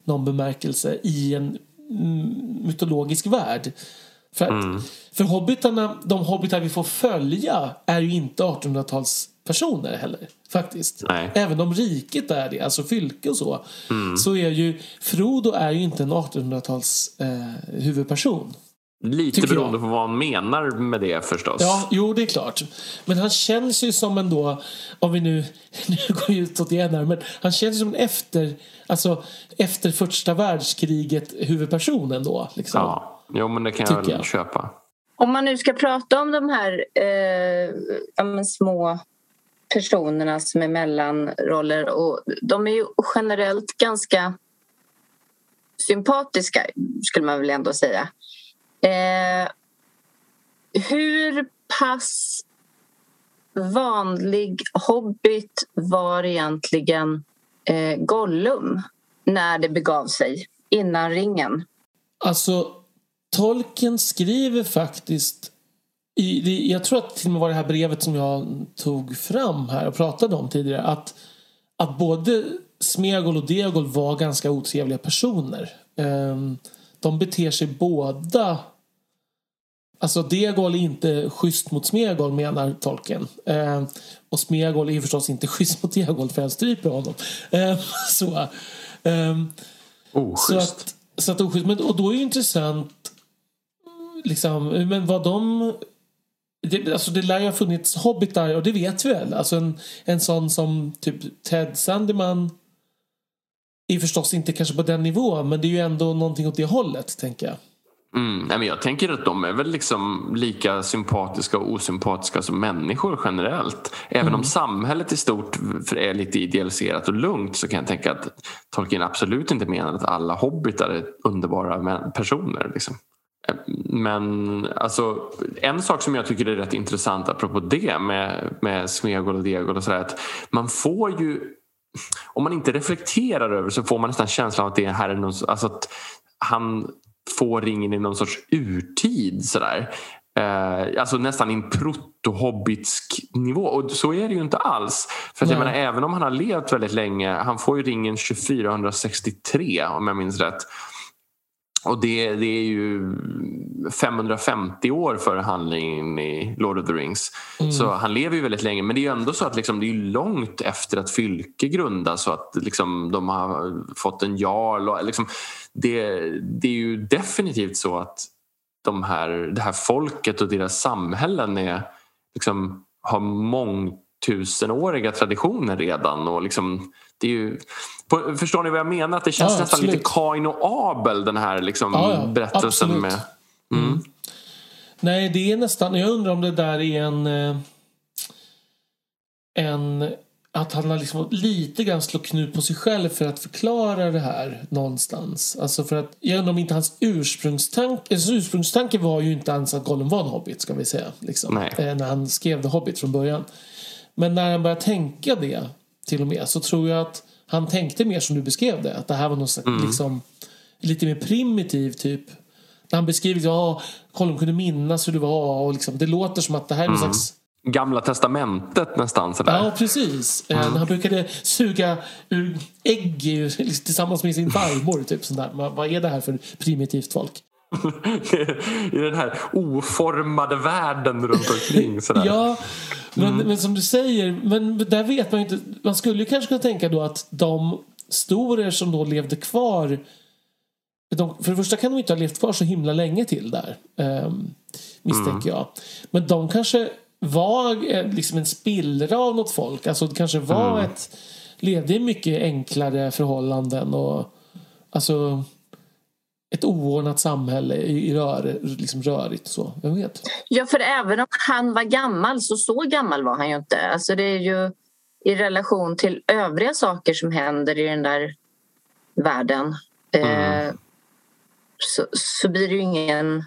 någon bemärkelse i en mm, mytologisk värld. För, att, för hobbitarna, de hobbitar vi får följa är ju inte 1800-talspersoner heller. Faktiskt. Nej. Även om riket är det, alltså fylke och så. Så är ju Frodo är ju inte en 1800-tals eh, huvudperson. Lite Tycker beroende jag. på vad han menar med det förstås. Ja, jo det är klart. Men han känns ju som en då, om vi nu, nu går vi utåt igen här, men han känns som en efter, alltså efter första världskriget huvudpersonen då. Liksom. Ja. Jo, men det kan jag Tycker väl jag. köpa. Om man nu ska prata om de här eh, ja, små personerna som är mellanroller och de är ju generellt ganska sympatiska skulle man väl ändå säga. Eh, hur pass vanlig hobbit var egentligen eh, Gollum när det begav sig innan ringen? Alltså, Tolkien skriver faktiskt i, det- jag tror att till och med var det här brevet som jag tog fram här och pratade om tidigare att, att både Smegol och Degol var ganska otrevliga personer. Ehm, de beter sig båda Alltså Degol är inte schysst mot Smegol menar Tolkien. Ehm, och Smegol är förstås inte schysst mot Degol för han stryper honom. Ehm, så. Ehm, så Oschysst. att, så att oschysst. Men, och då är det intressant liksom, men vad de det, alltså det lär ju ha funnits hobbitar och det vet vi väl. Alltså en, en sån som typ Ted Sandeman är förstås inte kanske på den nivån men det är ju ändå någonting åt det hållet tänker jag. Mm, nej, men jag tänker att de är väl liksom lika sympatiska och osympatiska som människor generellt. Även Mm. om samhället i stort är lite idealiserat och lugnt så kan jag tänka att Tolkien absolut inte menar att alla hobbitar är underbara personer. Liksom. Men alltså, en sak som jag tycker är rätt intressant apropå det med, med Smegol och Degol och sådär att man får ju om man inte reflekterar över så får man nästan känslan av att det här är någon, alltså att han får ringen i någon sorts urtid sådär. Eh, alltså nästan i en proto-hobbitsk nivå och så är det ju inte alls. För att jag menar, även om han har levt väldigt länge, han får ju ringen 2463 om jag minns rätt. Och det, det är ju 550 år före handlingen i Lord of the Rings. Så han lever ju väldigt länge. Men det är ju ändå så att liksom, det är långt efter att Fylke grundas och att liksom, de har fått en jarl. Och, liksom, det, det är ju definitivt så att de här, det här folket och deras samhällen är, liksom, har mångtusenåriga traditioner redan. Och liksom, det är ju, på, förstår ni vad jag menar? Att det känns Ja, nästan lite absolut. Kain och Abel den här liksom, Ja, ja, berättelsen. absolut. med mm. Nej, det är nästan... Jag undrar om det där är en... eh, En... Att han har liksom lite grann slå knut på sig själv för att förklara det här någonstans. Alltså för att, jag undrar om inte hans ursprungstanke... Hans ursprungstanke var ju inte ens att Gollum var en hobbit, ska vi säga. Liksom, eh, när han skrev The Hobbit från början. Men när han började tänka det, till och med, så tror jag att han tänkte mer som du beskrev det. Att det här var något slags, liksom, lite mer primitiv typ. När han beskriver att ja, Gollum kunde minnas hur det var. Och liksom, det låter som att det här är någon slags... Gamla testamentet nästan. Sådär. Ja, precis. Eh, När han brukade suga ur ägg tillsammans med sin farmor. Typ, vad är det här för primitivt folk? I den här oformade världen runt omkring. Sådär. Ja, men, men som du säger, men där vet man ju inte. Man skulle kanske kunna tänka då att de storer som då levde kvar de, för det första kan de inte ha levt kvar så himla länge till där. ehm, misstänker jag. Men de kanske var eh, liksom en spillra av något folk. Alltså det kanske var ett... Levde i mycket enklare förhållanden och... Alltså... Ett oordnat samhälle i, rör, liksom rörigt så. Vem vet? Ja, för även om han var gammal så så gammal var han ju inte. Alltså det är ju i relation till övriga saker som händer i den där världen eh, så, så blir det ju ingen...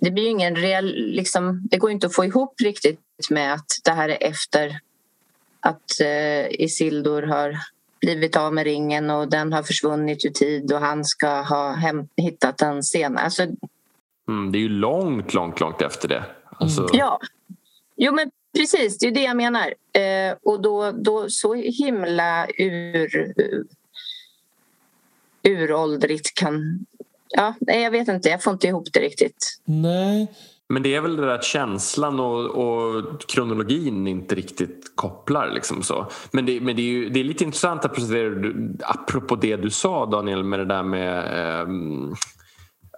Det blir ju ingen reell... Liksom, det går inte att få ihop riktigt med att det här är efter att eh, Isildur har blivit av med ringen och den har försvunnit ur tid och han ska ha hem, hittat den senare. Alltså, Mm, det är ju långt, långt, långt efter det. Alltså, Ja, jo men precis, det är det jag menar. Eh, och då, då så himla ur, uråldrigt kan ja, jag vet inte, jag får inte ihop det riktigt. Nej. Men det är väl det där att känslan och, och kronologin inte riktigt kopplar. Liksom så. Men, det, men det, är ju, det är lite intressant att apropå det du sa Daniel med det där med eh,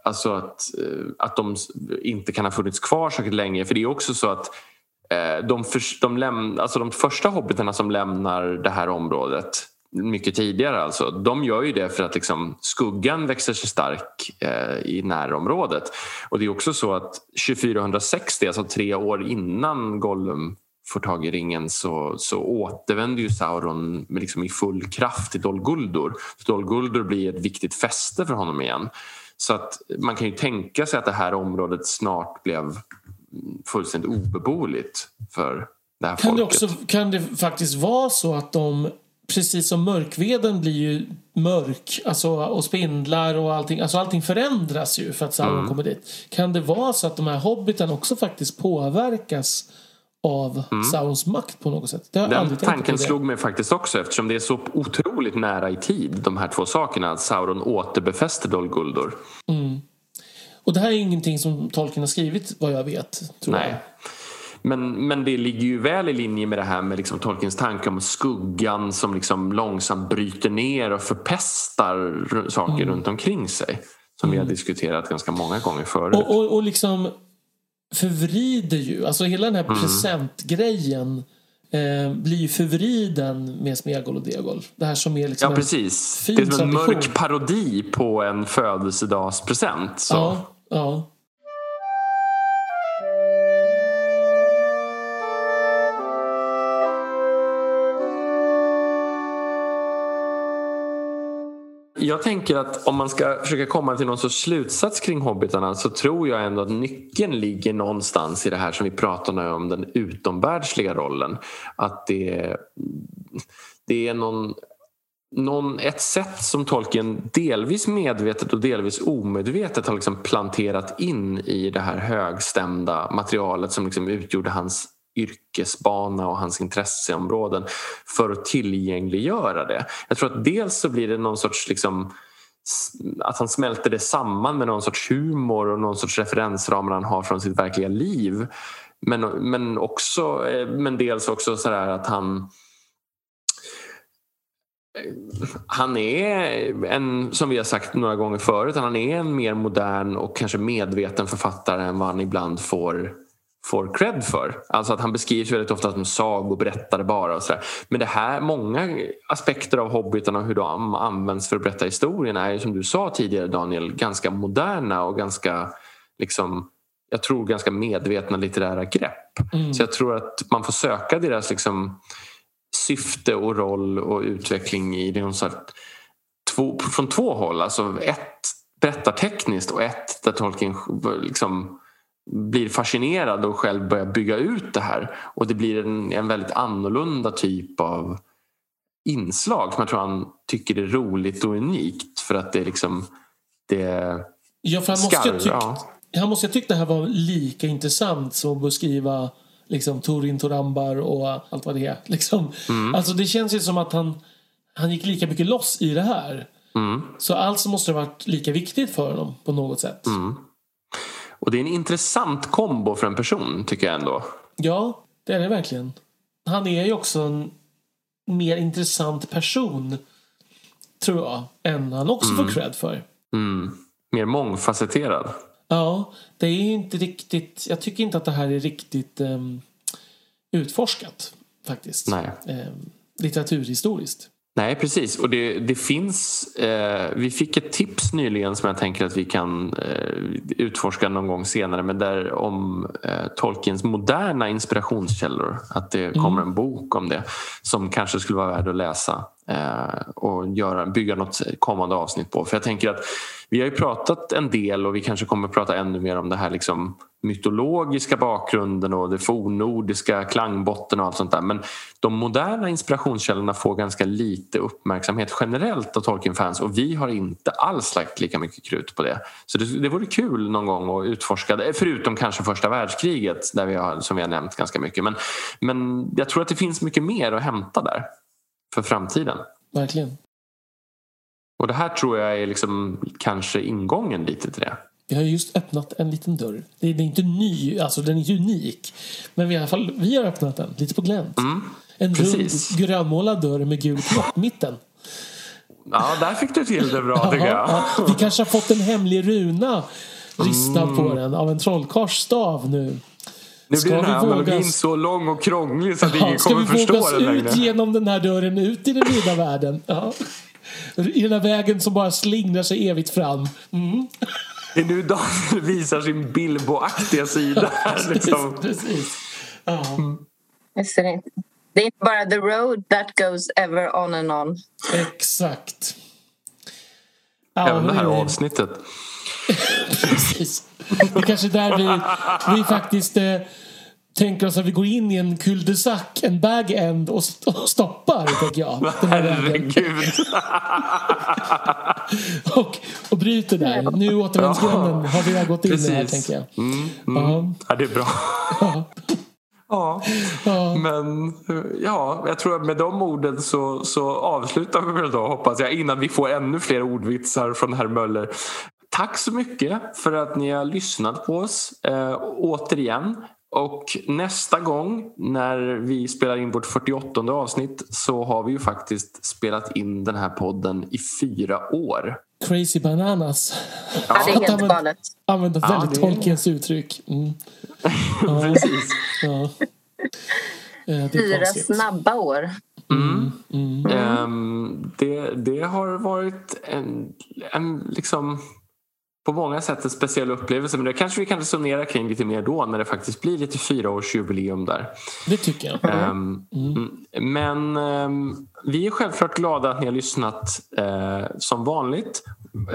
alltså att, eh, att de inte kan ha funnits kvar särskilt länge. För det är också så att eh, de, för, de, läm, alltså de första hobbitarna som lämnar det här området mycket tidigare alltså. De gör ju det för att liksom, skuggan växer sig stark eh, i närområdet. Och det är också så att 2460, alltså tre år innan Gollum får tag i ringen så, så återvänder ju Sauron liksom i full kraft till Dol Guldur. Dol Guldur blir ett viktigt fäste för honom igen. Så att man kan ju tänka sig att det här området snart blev fullständigt obeboeligt för det här kan folket. Det också, kan det faktiskt vara så att de precis som mörkveden blir ju mörk alltså, och spindlar och allting. Alltså allting förändras ju för att Sauron mm. kommer dit. Kan det vara så att de här hobbitarna också faktiskt påverkas av mm. Saurons makt på något sätt? Den tanken slog mig faktiskt också eftersom det är så otroligt nära i tid de här två sakerna. Att Sauron återbefäster Dol Guldur. Mm. Och det här är ingenting som Tolkien har skrivit vad jag vet. Tror Nej. Jag. Men, men det ligger ju väl i linje med det här med liksom Tolkiens tanke om skuggan som liksom långsamt bryter ner och förpestar saker mm. runt omkring sig. Som mm. vi har mm. diskuterat ganska många gånger förut. Och, och, och liksom förvrider ju, alltså hela den här mm. presentgrejen eh, blir ju förvriden med Smegol och Degol. Det här som är liksom Ja precis. det är som en mörk parodi på en födelsedagspresent. Så. Ja, ja. Jag tänker att om man ska försöka komma till någon sorts slutsats kring hobbitarna så tror jag ändå att nyckeln ligger någonstans i det här som vi pratade om, den utomvärldsliga rollen. Att det, det är någon, någon, ett sätt som tolken delvis medvetet och delvis omedvetet har liksom planterat in i det här högstämda materialet som liksom utgjorde hans yrkesbana och hans intresseområden för att tillgängliggöra det. Jag tror att dels så blir det någon sorts liksom, att han smälter det samman med någon sorts humor och någon sorts referensramar han har från sitt verkliga liv. Men, men, också, eh, men dels också så att han eh, han är en, som vi har sagt några gånger förut, han är en mer modern och kanske medveten författare än vad han ibland får får cred för. Alltså att han beskrivs väldigt ofta som sagoberättare bara. Och så där. Men det här, många aspekter av hobbitarna och hur de används för att berätta historien är som du sa tidigare Daniel, ganska moderna och ganska liksom, jag tror ganska medvetna litterära grepp. Mm. Så jag tror att man får söka deras liksom, syfte och roll och utveckling i det två, från två håll. Alltså ett berättartekniskt och ett där Tolkien liksom blir fascinerad och själv börjar bygga ut det här. Och det blir en, en väldigt annorlunda typ av inslag som jag tror han tycker är roligt och unikt för att det liksom det Ja, för han måste, tyckt, ja. han måste ha tyckt det här var lika intressant som att beskriva liksom Torin Torambar och allt vad det är. Liksom. Mm. Alltså det känns ju som att han, han gick lika mycket loss i det här. Mm. Så alltså måste det ha varit lika viktigt för honom på något sätt. Mm. Och det är en intressant kombo för en person tycker jag ändå. Ja, det är det verkligen. Han är ju också en mer intressant person tror jag, än han också mm. får cred för. Mm. Mer mångfacetterad. Ja, det är inte riktigt, jag tycker inte att det här är riktigt um, utforskat faktiskt. Nej. Um, litteraturhistoriskt. Nej, precis. Och det, det finns... Eh, vi fick ett tips nyligen som jag tänker att vi kan eh, utforska någon gång senare. Men där om eh, Tolkiens moderna inspirationskällor. Att det mm. kommer en bok om det som kanske skulle vara värd att läsa Eh, och göra, bygga något kommande avsnitt på. För jag tänker att vi har ju pratat en del och vi kanske kommer att prata ännu mer om det här liksom mytologiska bakgrunden och det fornnordiska klangbotten och allt sånt där. Men de moderna inspirationskällorna får ganska lite uppmärksamhet generellt av Tolkien-fans och vi har inte alls lagt lika mycket krut på det. Så det, det vore kul någon gång att utforska det, förutom kanske första världskriget där vi har, som vi har nämnt ganska mycket. Men, men jag tror att det finns mycket mer att hämta där för framtiden. Verkligen. Och det här tror jag är liksom kanske ingången lite till det. Vi har just öppnat en liten dörr. Det är, inte ny, alltså den är inte unik. Men vi, i alla fall, vi har öppnat den, lite på glänt. en precis. rund grönmålad dörr med gul knopp mitten. Ja, där fick du till det bra tycker jag. Ja, ja. Vi kanske har fått en hemlig runa ristad på den av en trollkarls stav nu. Nu Ska blir den här vi analogin oss- så lång och krånglig så att Ja, ingen ska kommer vi våga förstå oss den ut genom den här dörren ut i den vida världen? Ja. I den här vägen som bara slingrar sig evigt fram. Mm. Det är nu Daniel visar sin Bilbo-aktiga sida. liksom. Precis. Ja. Just det. Är inte bara the road that goes ever on and on. Exakt. Ja, Även det här avsnittet. Precis. Det är kanske där vi, vi faktiskt eh, tänker oss att vi går in i en cul-de-sac, en bag-end och, st- och stoppar, tänker jag. Den här. Herregud. Och, och bryter där. Nu återvändsgränden har vi gått in i här, Precis. tänker jag. Mm, mm. Ja. Ja, det är bra. Ja. Ja, Ja. men ja, jag tror att med de orden så, så avslutar vi väl då hoppas jag innan vi får ännu fler ordvitsar från herr Möller. Tack så mycket för att ni har lyssnat på oss eh, återigen. Och nästa gång när vi spelar in vårt 48 avsnitt så har vi ju faktiskt spelat in den här podden i fyra år. Crazy bananas. Ja, det är helt använda- galet. Använda Ja, väldigt det är- Tolkiens uttryck. Mm. Ja, Precis. ja. Eh, Fyra snabba år. Mm. Mm. Ehm, det, det har varit en, en liksom på många sätt en speciell upplevelse men det kanske vi kan resonera kring lite mer då när det faktiskt blir lite fyraårsjubileum där. Det tycker jag. Ehm, mm. Men ehm, vi är självklart glada att ni har lyssnat eh, som vanligt.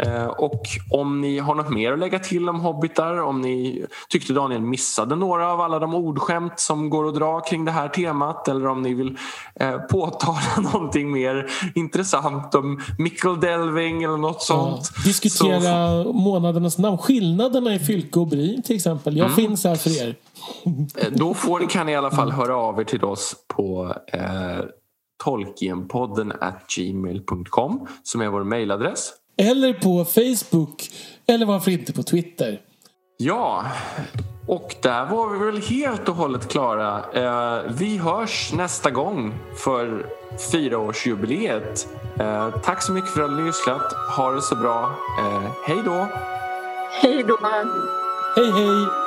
Eh, och om ni har något mer att lägga till om hobbitar, om ni tyckte Daniel missade några av alla de ordskämt som går att dra kring det här temat eller om ni vill eh, påtala någonting mer intressant om Mikkel Delving eller något Ja. sånt. så- Diskutera månadernas namn. Skillnaderna i Fylke och Bry till exempel. Jag Mm. finns här för er. Eh, Då får kan ni i alla fall höra av er till oss på eh, tolkienpodden at gmail.com som är vår mejladress. Eller på Facebook. Eller varför inte på Twitter. Ja, och där var vi väl helt och hållet klara. Eh, vi hörs nästa gång för fyraårsjubileet. Eh, tack så mycket för att ni har lyssnat. Ha det så bra. Eh, hej då! Hej då! Hej hej!